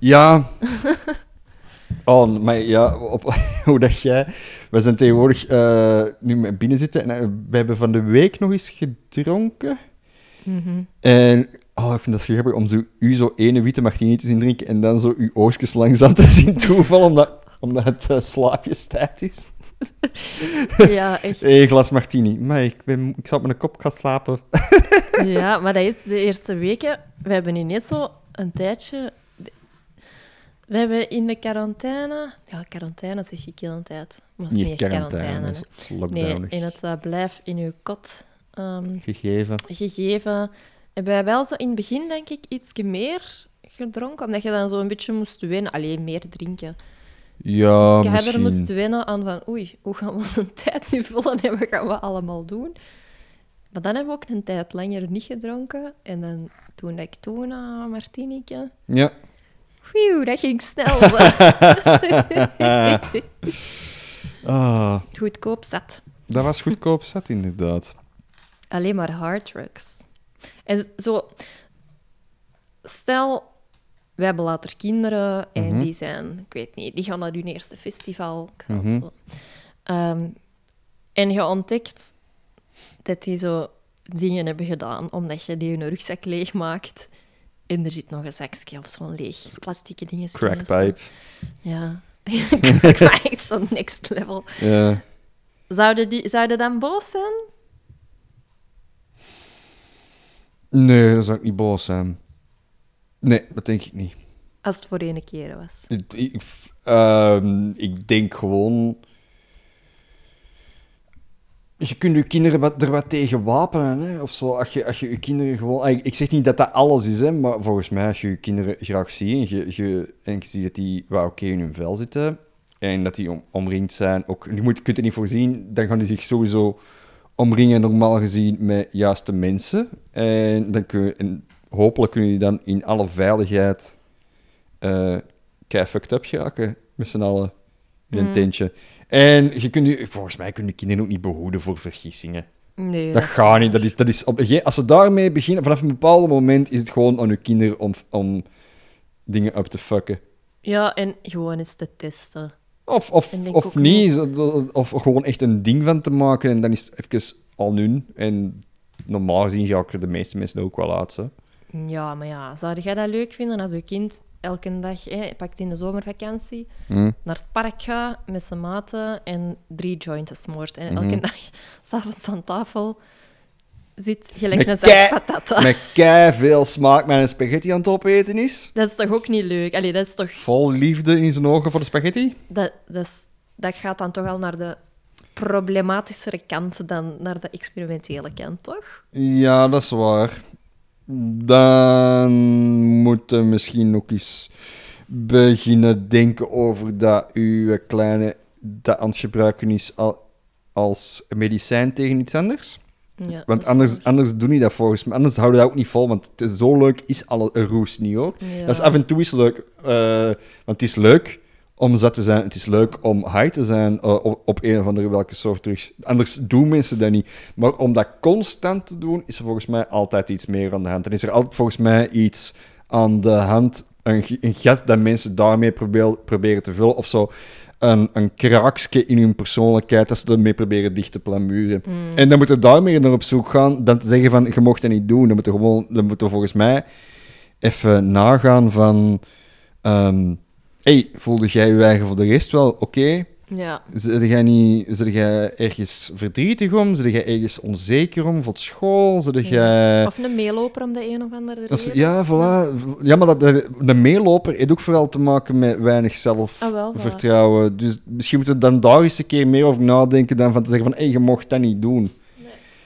Speaker 2: Ja. Oh, maar ja, op, hoe dat jij... We zijn tegenwoordig eh, nu met binnen zitten en eh, we hebben van de week nog eens gedronken.
Speaker 1: Mhm.
Speaker 2: En oh, ik vind dat grappig om zo, u zo ene witte martini te zien drinken en dan zo uw oogjes langzaam te zien toevallen, omdat, omdat het uh, slaapjestijd is.
Speaker 1: Ja, echt.
Speaker 2: Hé, glas martini. Maar ik, ben, ik zal op mijn kop gaan slapen.
Speaker 1: Ja, maar dat is de eerste weken. We hebben ineens zo een tijdje... We hebben in de quarantaine... Ja, quarantaine zeg ik heel een tijd. Maar het is
Speaker 2: Niet
Speaker 1: echt
Speaker 2: quarantaine,
Speaker 1: quarantaine.
Speaker 2: is lockdown.
Speaker 1: Nee, in het uh, blijf in uw kot ehm,
Speaker 2: Gegeven.
Speaker 1: gegeven. Hebben wij wel zo in het begin, denk ik, iets meer gedronken. Omdat je dan zo een beetje moest wennen. Alleen meer drinken.
Speaker 2: Ja,
Speaker 1: dus je er moest wennen aan van... Oei, hoe gaan we onze tijd nu vullen en wat gaan we allemaal doen? Maar dan hebben we ook een tijd langer niet gedronken. En dan toen ik toen een martinieke...
Speaker 2: Ja.
Speaker 1: Whew, dat ging snel.
Speaker 2: Ah,
Speaker 1: Goedkoop zat.
Speaker 2: dat was goedkoop zat, inderdaad.
Speaker 1: Alleen maar hard drugs. En zo... Stel, we hebben later kinderen en
Speaker 2: Mhm.
Speaker 1: die zijn... Ik weet niet, die gaan naar hun eerste festival. Ik zal het
Speaker 2: Mhm.
Speaker 1: zo... Ehm, en je ontdekt dat die zo dingen hebben gedaan, omdat je die hun rugzak leegmaakt. En er zit nog een zakje of zo'n leeg plastieke dingen.
Speaker 2: Crackpipe.
Speaker 1: Ja. Crackpipe, zo'n next level.
Speaker 2: Ja.
Speaker 1: Zouden die zouden dan boos zijn?
Speaker 2: Nee, dat zou ik niet boos zijn. Nee, dat denk ik niet.
Speaker 1: Als het voor ene keer was.
Speaker 2: Ik, ik, ehm, ik denk gewoon... Je kunt je kinderen wat, er wat tegen wapenen, hè? of zo. Als je, als je je kinderen gewoon... ah, Ik, zeg niet dat dat alles is, hè, maar volgens mij, als je je kinderen graag ziet en je, je, en je ziet dat die wel oké in hun vel zitten en dat die om, omringd zijn, ook, je moet, kunt er niet voorzien, dan gaan die zich sowieso omringen, normaal gezien, met juiste mensen. En, dan kun je, en hopelijk kunnen die dan in alle veiligheid eh kei fucked up geraken, met z'n allen, in een
Speaker 1: Mm.
Speaker 2: tentje. En je kunt je, volgens mij kunnen kinderen ook niet behoeden voor vergissingen.
Speaker 1: Nee,
Speaker 2: Dat gaat niet. Dat is, dat is op, als ze daarmee beginnen, vanaf een bepaald moment is het gewoon aan je kinderen om, om dingen up te fucken.
Speaker 1: Ja, en gewoon eens te testen.
Speaker 2: Of, of, of niet, of gewoon echt een ding van te maken en dan is het even al nu. En normaal gezien ga ik er de meeste mensen ook wel uit. Zo.
Speaker 1: Ja, maar ja, zou jij dat leuk vinden als je kind elke dag, hè, pakt in de zomervakantie,
Speaker 2: Hm.
Speaker 1: naar het park gaat met zijn maten en drie joints smoort. En elke dag s'avonds aan tafel zit gelijk een zak patata.
Speaker 2: Met kei veel smaak met een spaghetti aan het opeten is.
Speaker 1: Dat is toch ook niet leuk? Allee, dat is toch...
Speaker 2: Vol liefde in zijn ogen voor de spaghetti.
Speaker 1: Dat, dat, is, dat gaat dan toch al naar de problematischere kant dan naar de experimentele kant, toch?
Speaker 2: Ja, dat is waar. Dan moeten we misschien ook eens beginnen denken over dat uw kleine dat aan het gebruiken is al, als medicijn tegen iets anders.
Speaker 1: Ja,
Speaker 2: Want anders, anders doen die dat volgens mij. Anders houden we dat ook niet vol, want het is zo leuk is alle roes niet.
Speaker 1: Ja.
Speaker 2: Dat is af en toe is leuk, eh, want het is leuk om zat te zijn, het is leuk om high te zijn eh, op, op een of andere welke soort drugs. Anders doen mensen dat niet. Maar om dat constant te doen, is er volgens mij altijd iets meer aan de hand. En is er altijd volgens mij iets aan de hand, een, een gat dat mensen daarmee proberen, proberen te vullen, of zo. Een, een kraakje in hun persoonlijkheid dat ze ermee proberen dicht te plamuren. En dan moeten we daarmee naar op zoek gaan, dan te zeggen van, je mocht dat niet doen. Dan moeten we gewoon, dan moeten we volgens mij even nagaan van... ehm hey, voelde jij je eigen voor de rest wel oké?
Speaker 1: Ja.
Speaker 2: Zit jij niet... Zit jij ergens verdrietig om? Zit jij ergens onzeker om voor school? Zit jij...
Speaker 1: Of een meeloper om de een of andere reden.
Speaker 2: Ja, voilà. Ja, maar dat, de, de meeloper heeft ook vooral te maken met weinig
Speaker 1: Ah, voilà.
Speaker 2: zelfvertrouwen. Dus misschien moeten we dan daar eens een keer meer over nadenken dan van te zeggen van, hé, je mocht dat niet doen.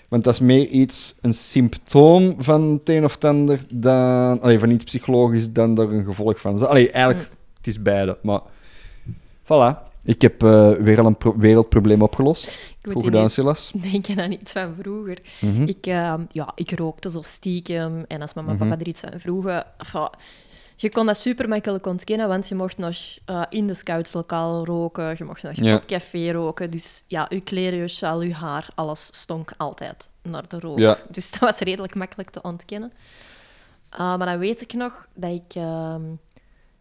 Speaker 2: Want dat is meer iets, een symptoom van het een of het ander, dan, allee, van iets psychologisch, dan er een gevolg van. Allee, eigenlijk,
Speaker 1: Mm.
Speaker 2: Het is beide. Maar, voilà. Ik heb eh, weer al een pro- wereldprobleem opgelost.
Speaker 1: Ik moet
Speaker 2: gedaan, Silas.
Speaker 1: denken aan iets van vroeger.
Speaker 2: Mhm.
Speaker 1: Ik, eh, ja, ik rookte zo stiekem. En als mama en
Speaker 2: Mhm.
Speaker 1: papa er iets van vroegen... enfin, je kon dat super makkelijk ontkennen, want je mocht nog eh, in de scoutslokaal roken. Je mocht nog
Speaker 2: Ja.
Speaker 1: op café roken. Dus ja, je kleren, je sjaal, je haar, alles stonk altijd naar de rook.
Speaker 2: Ja.
Speaker 1: Dus dat was redelijk makkelijk te ontkennen. Ah, maar dan weet ik nog dat ik...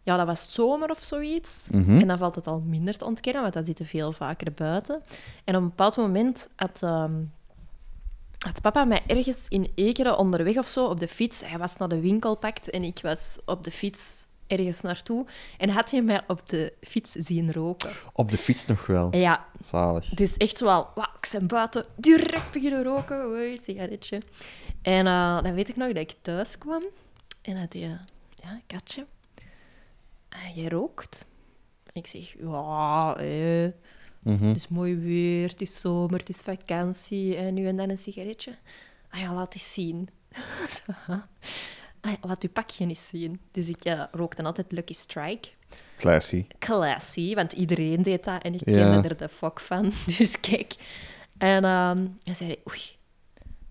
Speaker 1: ja, dat was zomer of zoiets.
Speaker 2: Mhm.
Speaker 1: En dan valt het al minder te ontkennen, want dan zitten veel vaker buiten. En op een bepaald moment had, ehm, had papa mij ergens in Ekeren onderweg of zo op de fiets... Hij was naar de winkel pakt en ik was op de fiets ergens naartoe. En had hij mij op de fiets zien roken.
Speaker 2: Op de fiets nog wel.
Speaker 1: Ja,
Speaker 2: Zalig.
Speaker 1: dus echt wel, wauw, ik ben buiten, direct beginnen roken, oei, sigaretje. En eh, dan weet ik nog dat ik thuis kwam en dat hij, ja, katje, jij rookt? En ik zeg, ja, eh,
Speaker 2: Mhm.
Speaker 1: het is mooi weer, het is zomer, het is vakantie en nu en dan een sigaretje. Ah ja, laat eens zien. Zo, ah, ja, laat uw pakje eens zien. Dus ik eh, rookte altijd Lucky Strike
Speaker 2: Classy.
Speaker 1: classy, want iedereen deed dat en ik
Speaker 2: Ja.
Speaker 1: kende er de fuck van. Dus kijk. En ehm hij zei, oei,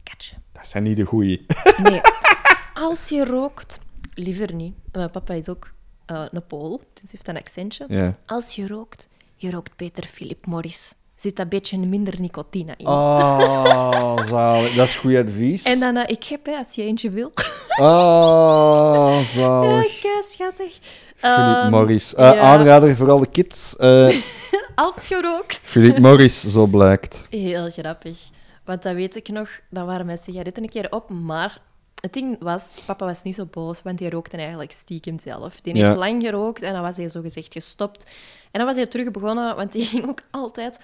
Speaker 1: katje.
Speaker 2: Dat zijn niet de goeie.
Speaker 1: Nee, als je rookt, liever niet. Mijn papa is ook eh, een Pool, dus heeft een accentje.
Speaker 2: Ja.
Speaker 1: Als je rookt, je rookt beter Philip Morris. Zit een beetje minder nicotine in.
Speaker 2: Oh, zalig. Dat is goed advies.
Speaker 1: En dan, eh, ik heb, hè, als je eentje wil.
Speaker 2: Oh,
Speaker 1: Ja,
Speaker 2: zalig.
Speaker 1: kei schattig.
Speaker 2: Philip
Speaker 1: Ehm,
Speaker 2: Morris. Eh,
Speaker 1: ja.
Speaker 2: Aanrader voor alle kids.
Speaker 1: Als je rookt.
Speaker 2: Philip Morris, zo blijkt.
Speaker 1: Heel grappig. Want dat weet ik nog, dan waren mijn sigaretten een keer op, maar het ding was, papa was niet zo boos, want die rookte eigenlijk stiekem zelf. Die
Speaker 2: Ja.
Speaker 1: heeft lang gerookt en dan was hij zogezegd gestopt. En dan was hij terug begonnen, want die ging ook altijd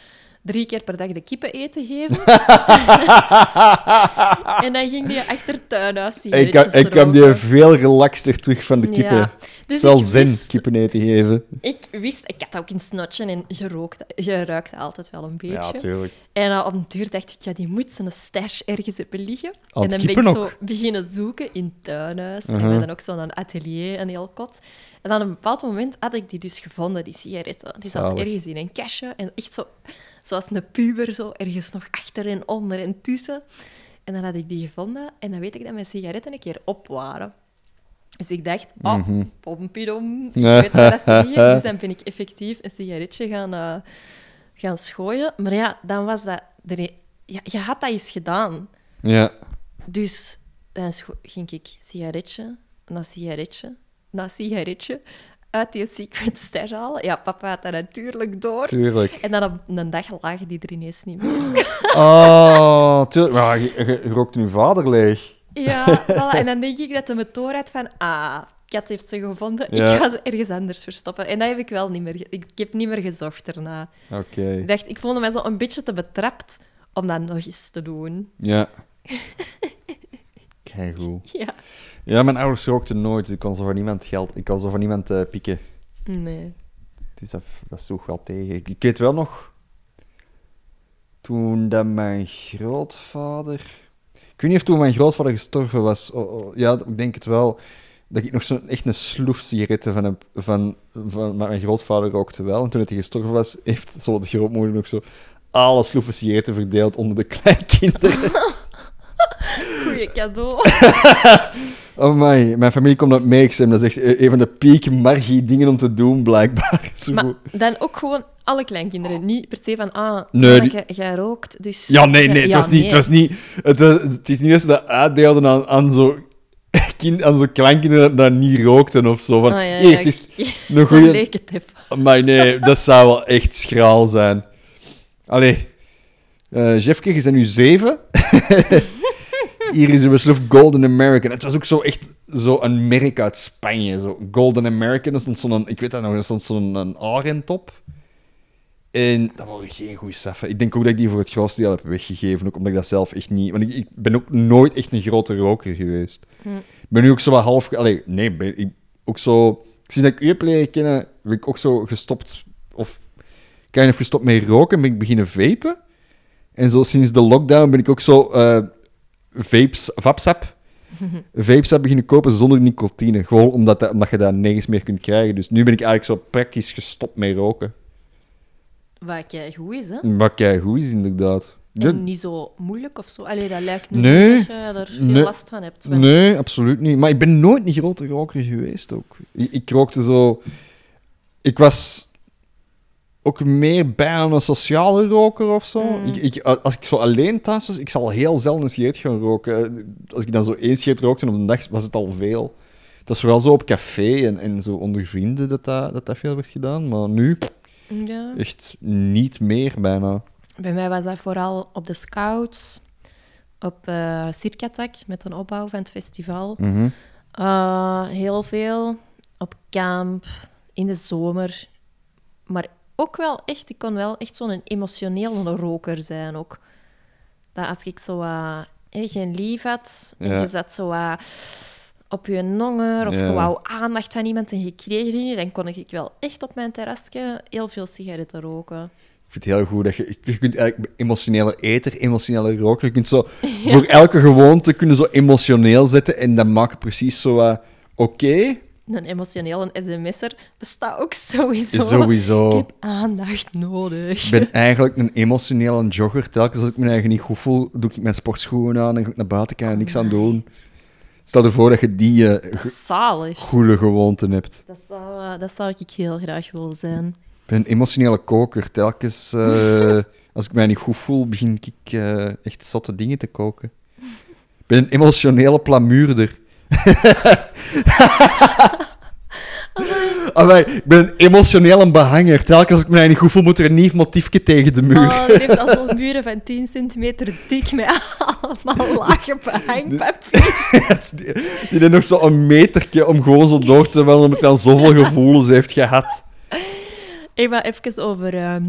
Speaker 1: drie keer per dag de kippen eten geven. en dan ging hij achter het tuinhuis
Speaker 2: Ik kan, ik kan die veel relaxter terug van de kippen.
Speaker 1: Ja. Dus
Speaker 2: Wel zin,
Speaker 1: wist-
Speaker 2: kippen eten geven.
Speaker 1: Ik wist, ik had ook een snotje en je ruikte altijd wel een beetje.
Speaker 2: Ja, tuurlijk.
Speaker 1: En uh, op een duur dacht ik, ja, die moet zijn stash ergens hebben liggen.
Speaker 2: Aan
Speaker 1: en dan ben ik zo beginnen zoeken in het tuinhuis. En we hadden ook zo'n atelier, een heel kot. En op een bepaald moment had ik die dus gevonden, die sigaretten. Die zat
Speaker 2: Zalig.
Speaker 1: ergens in een kastje. En echt zo, zoals een puber, zo ergens nog achter en onder en tussen. En dan had ik die gevonden. En dan weet ik dat mijn sigaretten een keer op waren. Dus ik dacht, oh,
Speaker 2: Mhm.
Speaker 1: pompidom, ik weet waar dat ze liggen. Dus dan ben ik effectief een sigaretje gaan, eh, gaan schooien. Maar ja, dan was dat... Er, e- ja, je had dat eens gedaan.
Speaker 2: Ja.
Speaker 1: Dus dan ging ik sigaretje na sigaretje na sigaretje uit die secret stash halen. Ja, papa had dat natuurlijk door.
Speaker 2: Tuurlijk.
Speaker 1: En dan op een dag lagen die er ineens niet meer.
Speaker 2: Oh, tuurlijk. Maar je, je, je rookt je vader leeg.
Speaker 1: Ja, voilà. en dan denk ik dat hij me door had van... Ah, kat heeft ze gevonden.
Speaker 2: Ja.
Speaker 1: Ik ga ze ergens anders verstoppen. En dat heb ik wel niet meer... Ik, heb niet meer gezocht erna.
Speaker 2: Oké.
Speaker 1: Ik dacht, ik voelde me zo een beetje te betrapt om dat nog eens te doen.
Speaker 2: Ja. Kijk goed.
Speaker 1: Ja.
Speaker 2: Ja, mijn ouders rookten nooit. dus Ik kon zo van niemand geld. Ik kon zo van niemand eh, pikken.
Speaker 1: Nee.
Speaker 2: Is, dat, dat sloeg wel tegen. Ik, ik weet wel nog. Toen dat mijn grootvader. Ik weet niet of toen mijn grootvader gestorven was. Oh, oh, ja, ik denk het wel. Dat ik nog zo'n echt een sloef sigaretten van, hem- van, van. Maar mijn grootvader rookte wel. En toen hij gestorven was, heeft zo de grootmoeder nog zo. Alle sloeven sigaretten verdeeld onder de kleinkinderen.
Speaker 1: Goeie cadeau.
Speaker 2: Oh my, mijn familie komt uit Meeksem. Dat is echt eh, een van de peak margie dingen om te doen, blijkbaar. Zo
Speaker 1: Maar dan ook gewoon alle kleinkinderen. Niet per se van, ah,
Speaker 2: Nee,
Speaker 1: nee,
Speaker 2: die-
Speaker 1: jij, jij rookt, dus...
Speaker 2: Ja, nee, nee, het
Speaker 1: Ja,
Speaker 2: was niet... Het, was niet het, was- het is niet dat ze dat uitdeelden aan, aan zo... Kind, aan zo'n kleinkinderen dat niet rookten of zo. Van,
Speaker 1: ja,
Speaker 2: hier,
Speaker 1: ja,
Speaker 2: het is een
Speaker 1: Zo
Speaker 2: goeie...
Speaker 1: leek het even.
Speaker 2: Maar nee, dat zou wel echt schraal zijn. Allee. eh Jeffke, je bent nu zeven. Hier is uw slof Golden American. Het was ook zo echt zo een merk uit Spanje. Zo Golden American. Er stond zo'n... Ik weet dat nog. Er stond zo'n een arend op. En dat waren geen goede saffen. Ik denk ook dat ik die voor het grootste deel heb weggegeven. Ook omdat ik dat zelf echt niet... Want ik, ik ben ook nooit echt een grote roker geweest.
Speaker 1: Hm.
Speaker 2: Ik ben nu ook zo wat half... Allee, nee, ben, ik, ook zo... Sinds dat ik u heb leren kennen, ben ik ook zo gestopt... Of kind of gestopt met roken, ben ik beginnen vapen. En zo sinds de lockdown ben ik ook zo... eh vapes, vapsap... Vapesap beginnen kopen zonder nicotine. Gewoon omdat, dat, omdat je dat nergens meer kunt krijgen. Dus nu ben ik eigenlijk zo praktisch gestopt met roken.
Speaker 1: Wat jij goed is, hè?
Speaker 2: Wat kei goed is, inderdaad.
Speaker 1: En niet zo moeilijk of zo. Allee, dat lijkt nu
Speaker 2: Nee.
Speaker 1: niet dat je er veel
Speaker 2: Nee.
Speaker 1: last van hebt.
Speaker 2: Nee, absoluut niet. Maar ik ben nooit een grote roker geweest ook. Ik, ik rookte zo... Ik was ook meer bijna een sociale roker of zo.
Speaker 1: Mm.
Speaker 2: Ik, ik, als ik zo alleen thuis was, ik zal heel zelden een sigaret gaan roken. Als ik dan zo één sigaret rookte op een dag, was het al veel. Het was vooral zo op café en, en zo onder vrienden dat dat, dat dat veel werd gedaan. Maar nu
Speaker 1: Ja.
Speaker 2: echt niet meer bijna.
Speaker 1: Bij mij was dat vooral op de scouts, op Circatak met een opbouw van het festival.
Speaker 2: Mhm.
Speaker 1: Eh, heel veel op kamp, in de zomer. Maar ook wel echt, ik kon wel echt zo'n emotionele roker zijn ook. Dat als ik zo eh, geen lief had en
Speaker 2: Ja.
Speaker 1: je zat zo op je nonger of
Speaker 2: Ja.
Speaker 1: je wou aandacht van iemand en je kreeg die niet, dan kon ik wel echt op mijn terrasje heel veel sigaretten roken.
Speaker 2: Ik vind het heel goed dat je... Je kunt eigenlijk emotionele eter, emotionele roker... Je kunt zo... Voor elke gewoonte kunnen zo emotioneel zetten en dat maakt precies zo... Oké,
Speaker 1: Een emotionele sms'er bestaat ook sowieso.
Speaker 2: sowieso.
Speaker 1: Ik heb aandacht nodig.
Speaker 2: Ik ben eigenlijk een emotionele jogger. Telkens als ik me eigen niet goed voel, doe ik mijn sportschoenen aan en ga ik naar buiten, kan je niks aan doen. Stel ervoor dat je die
Speaker 1: zalig.
Speaker 2: goede gewoonten hebt.
Speaker 1: Dat zou, eh, dat zou ik heel graag willen zijn.
Speaker 2: Ik ben een emotionele koker. Telkens eh, als ik mij niet goed voel, begin ik echt zotte dingen te koken. Ik ben een emotionele plamuurder. Amai, ik ben een emotionele behanger. Telkens als ik me niet goed voel, moet er een nieuw motiefje tegen de muur.
Speaker 1: Oh, heeft al zo'n muren van 10 centimeter dik met allemaal lage behangpapier.
Speaker 2: die, heeft nog zo'n metertje om gewoon zo door te wandelen, omdat hij al zoveel gevoelens heeft gehad.
Speaker 1: Hey, maar even over ehm,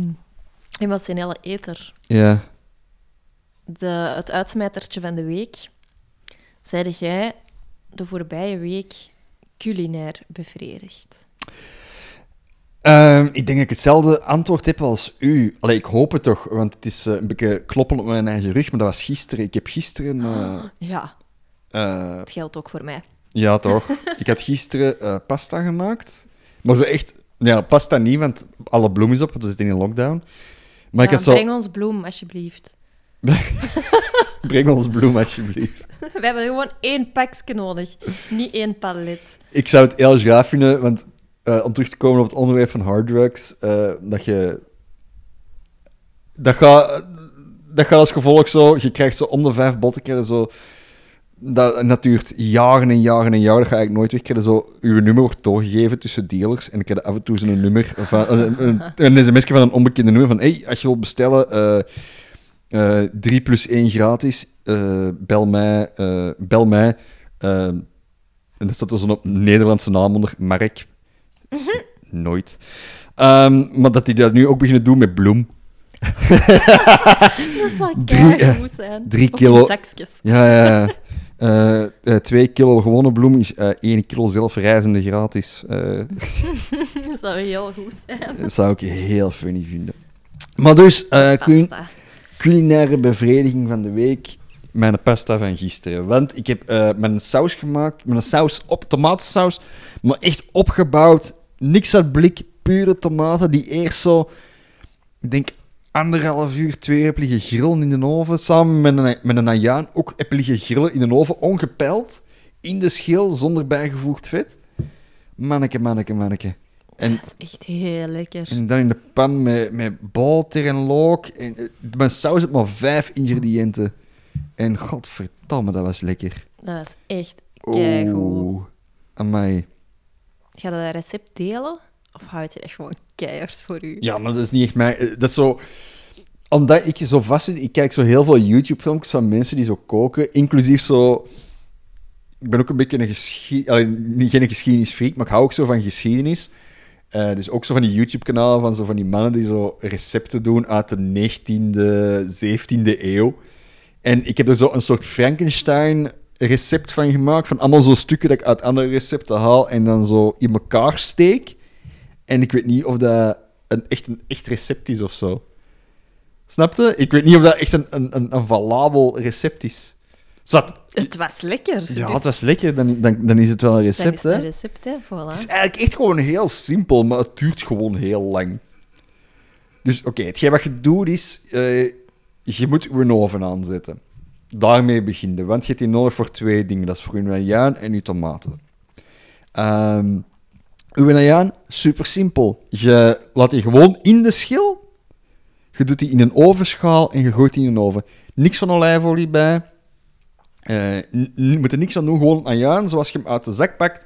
Speaker 1: emotionele eter.
Speaker 2: Ja.
Speaker 1: De, het uitsmijtertje van de week. Zeide jij de voorbije week culinair bevredigd?
Speaker 2: Ehm, ik denk dat ik hetzelfde antwoord heb als u. Allee, ik hoop het toch, want het is eh, een beetje kloppen op mijn eigen rug, maar dat was gisteren. Ik heb gisteren... eh,
Speaker 1: Ja,
Speaker 2: eh,
Speaker 1: dat geldt ook voor mij.
Speaker 2: ja, toch? ik had gisteren pasta gemaakt. Maar zo echt... Ja, pasta niet, want alle bloem is op, want we zitten in lockdown. Maar ik had zo...
Speaker 1: Breng ons bloem, alsjeblieft.
Speaker 2: Breng ons bloem, alsjeblieft.
Speaker 1: We hebben gewoon één pakje nodig, niet één palet.
Speaker 2: Ik zou het heel graag vinden, want eh, om terug te komen op het onderwerp van harddrugs, eh dat je... Dat gaat, dat gaat als gevolg zo... Je krijgt zo om de vijf botten zo dat, duurt jaren en jaren en jaren. Dat ga ik nooit weg. Ik heb Zo, uw nummer wordt doorgegeven tussen dealers. En ik heb af en toe zo'n nummer, van, een, een, een van een onbekende nummer van hey, als je wilt bestellen, eh, eh 3 plus 1 gratis, eh, bel mij. eh, bel mij. eh, en dat staat zo'n op Nederlandse naam onder, Mark. Nooit. Ehm, maar dat die dat nu ook beginnen doen met Bloem.
Speaker 1: Dat zou
Speaker 2: eh,
Speaker 1: goed zijn.
Speaker 2: drie
Speaker 1: Of
Speaker 2: kilo-
Speaker 1: in zakjes.
Speaker 2: Ja, ja. Eh, eh, twee kilo gewone bloem is eh één kilo zelfrijzende gratis. Eh,
Speaker 1: Dat zou heel goed zijn.
Speaker 2: dat zou ik heel funny vinden. Maar dus, eh,
Speaker 1: Pasta.
Speaker 2: Culinaire bevrediging van de week. Mijn pasta van gisteren. Want ik heb eh, mijn saus gemaakt. Mijn saus op tomatensaus. Maar echt opgebouwd. Niks uit blik. Pure tomaten die eerst zo. Ik denk anderhalf uur, twee liggen grillen in de oven. Samen met een, met een ook heb liggen grillen in de oven. Ongepeld. In de schil zonder bijgevoegd vet. Manneke, manneke, manneke. En
Speaker 1: Dat is echt heel lekker.
Speaker 2: en dan in de pan met, met boter en look. En, eh, mijn saus heeft maar vijf ingrediënten. En godverdamme, dat was lekker.
Speaker 1: Dat is echt keigoed.
Speaker 2: Oeh, amai.
Speaker 1: Ga je dat recept delen? Of houdt je echt gewoon keihard voor u?
Speaker 2: Ja, maar dat is niet echt mij. eh, Dat is zo... Omdat ik zo vast zit... Ik kijk zo heel veel YouTube-filmpjes van mensen die zo koken. Inclusief zo... Ik ben ook een beetje een geschiedenis... Geen geschiedenisfreak, maar ik hou ook zo van geschiedenis. Eh, dus ook zo van die YouTube-kanalen van, zo van die mannen die zo recepten doen uit de 19e, 17e eeuw. En ik heb er zo een soort Frankenstein-recept van gemaakt. Van allemaal zo stukken dat ik uit andere recepten haal en dan zo in elkaar steek. En ik weet niet of dat een echt een echt recept is of zo. Snapte? Ik weet niet of dat echt een, een, een, een valabel recept is. Zat.
Speaker 1: Het was lekker.
Speaker 2: Ja,
Speaker 1: dus
Speaker 2: het was lekker. Dan, dan, dan is het wel een
Speaker 1: Dan
Speaker 2: recept,
Speaker 1: is het een recept, hè. Voilà.
Speaker 2: Het is eigenlijk echt gewoon heel simpel, maar het duurt gewoon heel lang. Dus oké, hetgeen wat je doet is, eh, je moet je oven aanzetten. Daarmee beginnen, want je hebt die nodig voor twee dingen. Dat is voor je en je tomaten. Ehm uw super simpel. Je laat die gewoon in de schil. Je doet die in een ovenschaal en je gooit die in een oven. Niks van olijfolie bij. Eh, je moet er niks aan doen, gewoon ajaan, zoals je hem uit de zak pakt.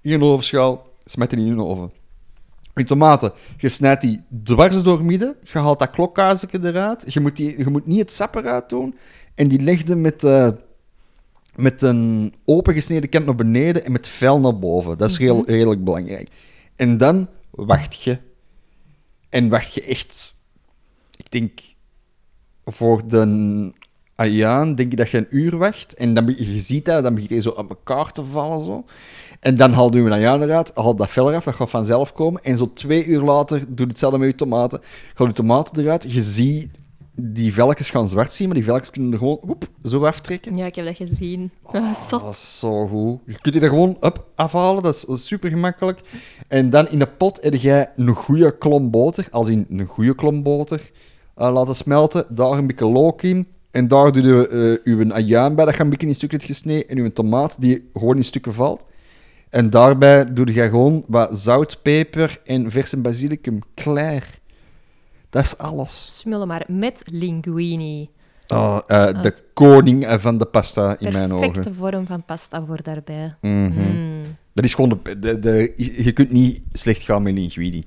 Speaker 2: In een ovenschaal, smet die in een oven. Je tomaten, je snijdt die dwars door midden, je haalt dat klokkaasje eruit, je moet, die, je moet niet het sap eruit doen, en die leg je met, eh, met een opengesneden kant naar beneden en met vel naar boven. Dat is heel, redelijk belangrijk. En dan wacht je. En wacht je echt, ik denk, voor de ajaan, denk ik dat je een uur wacht. En dan, je ziet dat, dan begint hij zo op elkaar te vallen. Zo. En dan haal je een ajaan eruit, haal dat vel eraf, dat gaat vanzelf komen. En zo twee uur later doe je hetzelfde met je tomaten. Haal je tomaten eruit, je ziet die velkjes gaan zwart zien, maar die velkjes kunnen er gewoon woep, zo aftrekken.
Speaker 1: Ja, ik heb dat gezien. Dat was
Speaker 2: Oh, dat is zo goed. Je kunt die er gewoon op afhalen, dat is, dat is super gemakkelijk. En dan in de pot heb jij een goede klomp boter, als in een goede klomp boter, eh, laten smelten. Daar een beetje look in. En daar doe je eh uw ajaan bij, dat je een beetje in stukken hebt gesneden. En uw tomaat, die gewoon in stukken valt. En daarbij doe je gewoon wat zout, peper en verse basilicum. Klaar. Dat is alles.
Speaker 1: Smullen maar met linguine.
Speaker 2: Oh, eh, de koning van de pasta in mijn ogen.
Speaker 1: Perfecte vorm van pasta voor daarbij.
Speaker 2: Mhm.
Speaker 1: Mm.
Speaker 2: Dat is gewoon de, de, de- je kunt niet slecht gaan met linguine.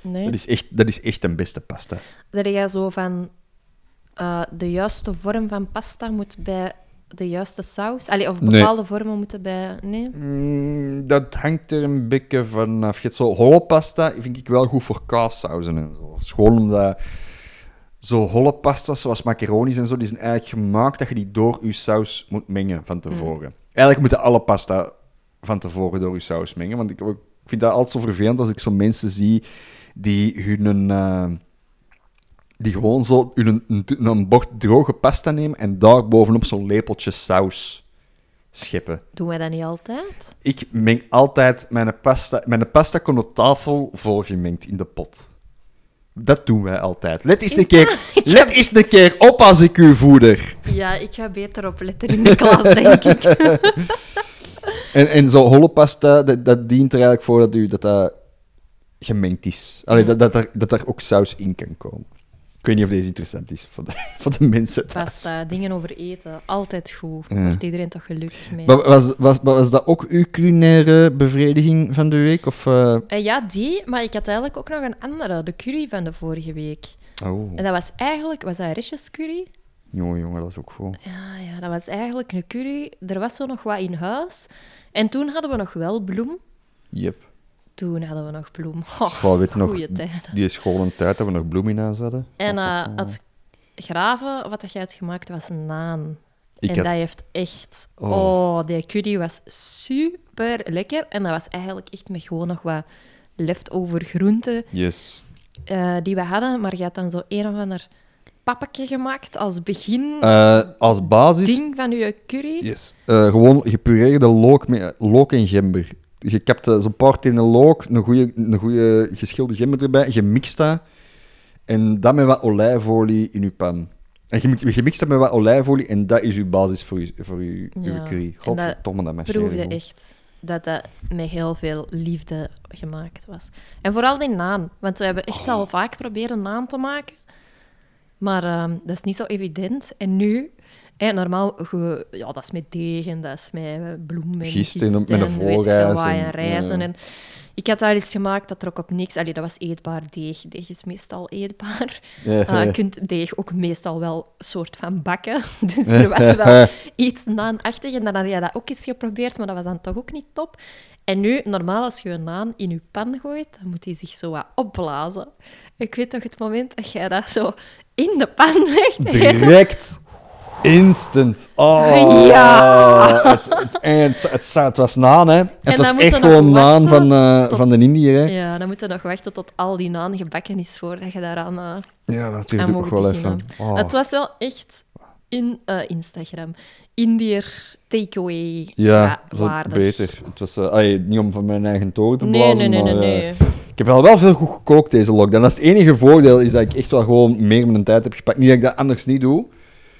Speaker 1: Nee.
Speaker 2: Dat is echt, dat is echt een beste pasta.
Speaker 1: Zeg jij zo van eh, de juiste vorm van pasta moet bij de juiste saus? Allee, of
Speaker 2: Nee.
Speaker 1: bepaalde vormen moeten bij. Nee?
Speaker 2: Mm, dat hangt er een beetje vanaf. Je hebt zo holle pasta, vind ik wel goed voor kaassauzen en zo. Het is gewoon omdat zo holle pasta's zoals macaronis en zo, die zijn eigenlijk gemaakt dat je die door je saus moet mengen van tevoren. Eigenlijk moeten alle pasta van tevoren door je saus mengen, want ik, ik vind dat altijd zo vervelend als ik zo mensen zie die hun eh, die gewoon zo hun, een, een bord droge pasta nemen en daar bovenop zo'n lepeltje saus scheppen.
Speaker 1: Doen wij dat niet altijd?
Speaker 2: Ik meng altijd mijn pasta. Mijn pasta komt op tafel voorgemengd in de pot. Dat doen wij altijd. Let eens
Speaker 1: Is
Speaker 2: een keer, let eens een keer op als ik u voeder.
Speaker 1: Ja, ik ga beter opletten in de klas, denk ik.
Speaker 2: En, en zo holle pasta, dat, dat dient er eigenlijk voor dat u, dat, dat gemengd is. Allee, dat, dat, er, dat er ook saus in kan komen. Ik weet niet of deze interessant is voor de, voor de mensen thuis.
Speaker 1: Pasta, dingen over eten. Altijd goed.
Speaker 2: Ja.
Speaker 1: Wordt iedereen toch gelukkig mee.
Speaker 2: Maar was, was, was dat ook uw culinaire bevrediging van de week? Of, eh,
Speaker 1: Eh, ja, die. Maar ik had eigenlijk ook nog een andere. De curry van de vorige week.
Speaker 2: Oh,
Speaker 1: En dat was eigenlijk... Was dat restjescurry?
Speaker 2: jongen, jongen, dat is ook goed.
Speaker 1: Ja, ja, dat was eigenlijk een curry. Er was zo nog wat in huis. En toen hadden we nog wel bloem.
Speaker 2: Yep.
Speaker 1: Toen hadden we nog bloem. Oh,
Speaker 2: Goh, weet je nog,
Speaker 1: goeie tijd.
Speaker 2: die school een tijd dat we nog bloem in huis hadden.
Speaker 1: En
Speaker 2: Oh,
Speaker 1: eh, het graven, wat jij had gemaakt, was naan.
Speaker 2: Ik
Speaker 1: en
Speaker 2: had-
Speaker 1: dat heeft echt...
Speaker 2: Oh.
Speaker 1: Oh. die curry was super lekker. En dat was eigenlijk echt met gewoon nog wat leftover groenten
Speaker 2: Yes.
Speaker 1: eh, die we hadden. Maar je had dan zo een of ander pappetje gemaakt als begin
Speaker 2: Eh, als basis...
Speaker 1: ding van je curry.
Speaker 2: Yes. Gewoon gepureerde look, met, look en gember. Je kapt eh, zo'n paar tenen look, een goede een goeie geschilde gember erbij, je mixt dat. En dat met wat olijfolie in je pan. En je mixt, je mixt dat met wat olijfolie en dat is uw basis voor je, voor je,
Speaker 1: Ja.
Speaker 2: curry.
Speaker 1: Dat
Speaker 2: Godverdomme, dat
Speaker 1: proefde
Speaker 2: gewoon.
Speaker 1: echt dat dat met heel veel liefde gemaakt was. En vooral die naan, want we hebben echt al vaak proberen naan te maken. Maar ehm, dat is niet zo evident. En nu, normaal, ge- ja, dat is met deeg en dat is met eh, bloem en
Speaker 2: Gist en met een
Speaker 1: en wat,
Speaker 2: en- ja.
Speaker 1: Ik had daar iets gemaakt, dat trok op niks. Allee, dat was eetbaar deeg. Deeg is meestal eetbaar. Ah, je kunt deeg ook meestal wel soort van bakken. Dus er was wel iets naanachtig. En dan had je dat ook eens geprobeerd, maar dat was dan toch ook niet top. En nu, normaal als je een naan in je pan gooit, dan moet die zich zo wat opblazen. Ik weet nog het moment dat jij dat zo in de pan legt.
Speaker 2: Direct. Instant. Oh.
Speaker 1: Ja.
Speaker 2: Het, het, en het, het, het was naan, hè. Het was echt gewoon naan van, eh,
Speaker 1: tot-
Speaker 2: van de Indiër, hè.
Speaker 1: Ja, dan moet je nog wachten tot al die naan gebakken is voordat je daaraan uh,
Speaker 2: Ja, nog
Speaker 1: mogen
Speaker 2: wel
Speaker 1: beginnen.
Speaker 2: even. Oh.
Speaker 1: Het was wel echt in eh, Instagram. Indiër takeaway
Speaker 2: Ja,
Speaker 1: waardig.
Speaker 2: beter. Het was, eh, allee, niet om van mijn eigen toren te blazen,
Speaker 1: nee, nee, nee,
Speaker 2: maar, eh,
Speaker 1: nee.
Speaker 2: ik heb wel, wel veel goed gekookt deze lockdown. Dat is het enige voordeel, is dat ik echt wel gewoon meer mijn tijd heb gepakt. Niet dat ik dat anders niet doe.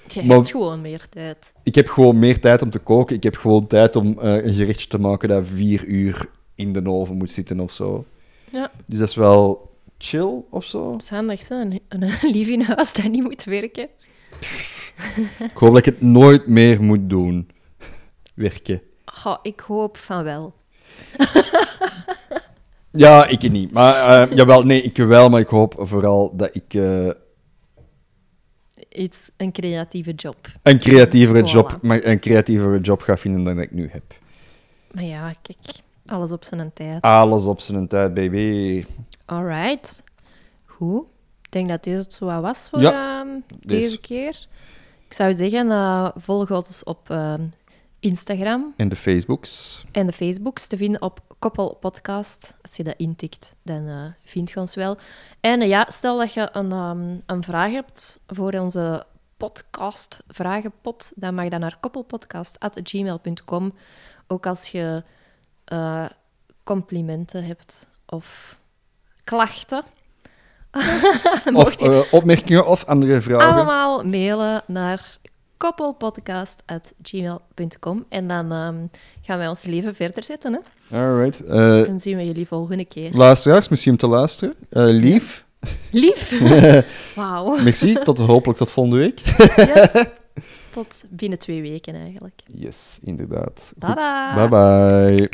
Speaker 1: Je
Speaker 2: Maar-
Speaker 1: hebt gewoon meer tijd.
Speaker 2: Ik heb gewoon meer tijd om te koken. Ik heb gewoon tijd om eh, een gerechtje te maken dat vier uur in de oven moet zitten of zo.
Speaker 1: Ja.
Speaker 2: Dus dat is wel chill of zo.
Speaker 1: Dat is handig, zo. Een, een lief in huis dat niet moet werken.
Speaker 2: Ik hoop dat ik het nooit meer moet doen. Werken.
Speaker 1: Goh, ik hoop van wel.
Speaker 2: Ja, ik niet. Maar eh, jawel, nee, ik wel. Maar ik hoop vooral dat ik eh,
Speaker 1: Iets, een creatieve job.
Speaker 2: een creatievere
Speaker 1: Voilà.
Speaker 2: job, maar een creatievere job ga vinden dan ik nu heb.
Speaker 1: Maar ja, kijk, alles op zijn tijd.
Speaker 2: Alles op zijn tijd, baby.
Speaker 1: Alright. Goed. Ik denk dat deze het zo wat was voor
Speaker 2: Ja,
Speaker 1: ehm, deze
Speaker 2: deze.
Speaker 1: keer. Ik zou zeggen, eh, volg ons op ehm, Instagram
Speaker 2: En de Facebooks.
Speaker 1: en de Facebooks te vinden op Koppel Podcast. Als je dat intikt, dan eh, vind je ons wel. En eh, ja, stel dat je een, ehm, een vraag hebt voor onze podcast vragenpot, dan mag dat naar koppelpodcast.gmail.com. Ook als je eh, complimenten hebt of klachten.
Speaker 2: Of
Speaker 1: je
Speaker 2: opmerkingen of andere vragen.
Speaker 1: allemaal mailen naar koppelpodcast.gmail.com en dan ehm, gaan wij ons leven verder zetten. Hè?
Speaker 2: Alright. Eh,
Speaker 1: Dan zien we jullie volgende keer.
Speaker 2: luisteraars, misschien om te luisteren. Eh, lief.
Speaker 1: Lief! Wauw.
Speaker 2: Merci. Tot hopelijk tot volgende week.
Speaker 1: Yes. Tot binnen twee weken eigenlijk.
Speaker 2: Yes, inderdaad. Goed. Bye bye.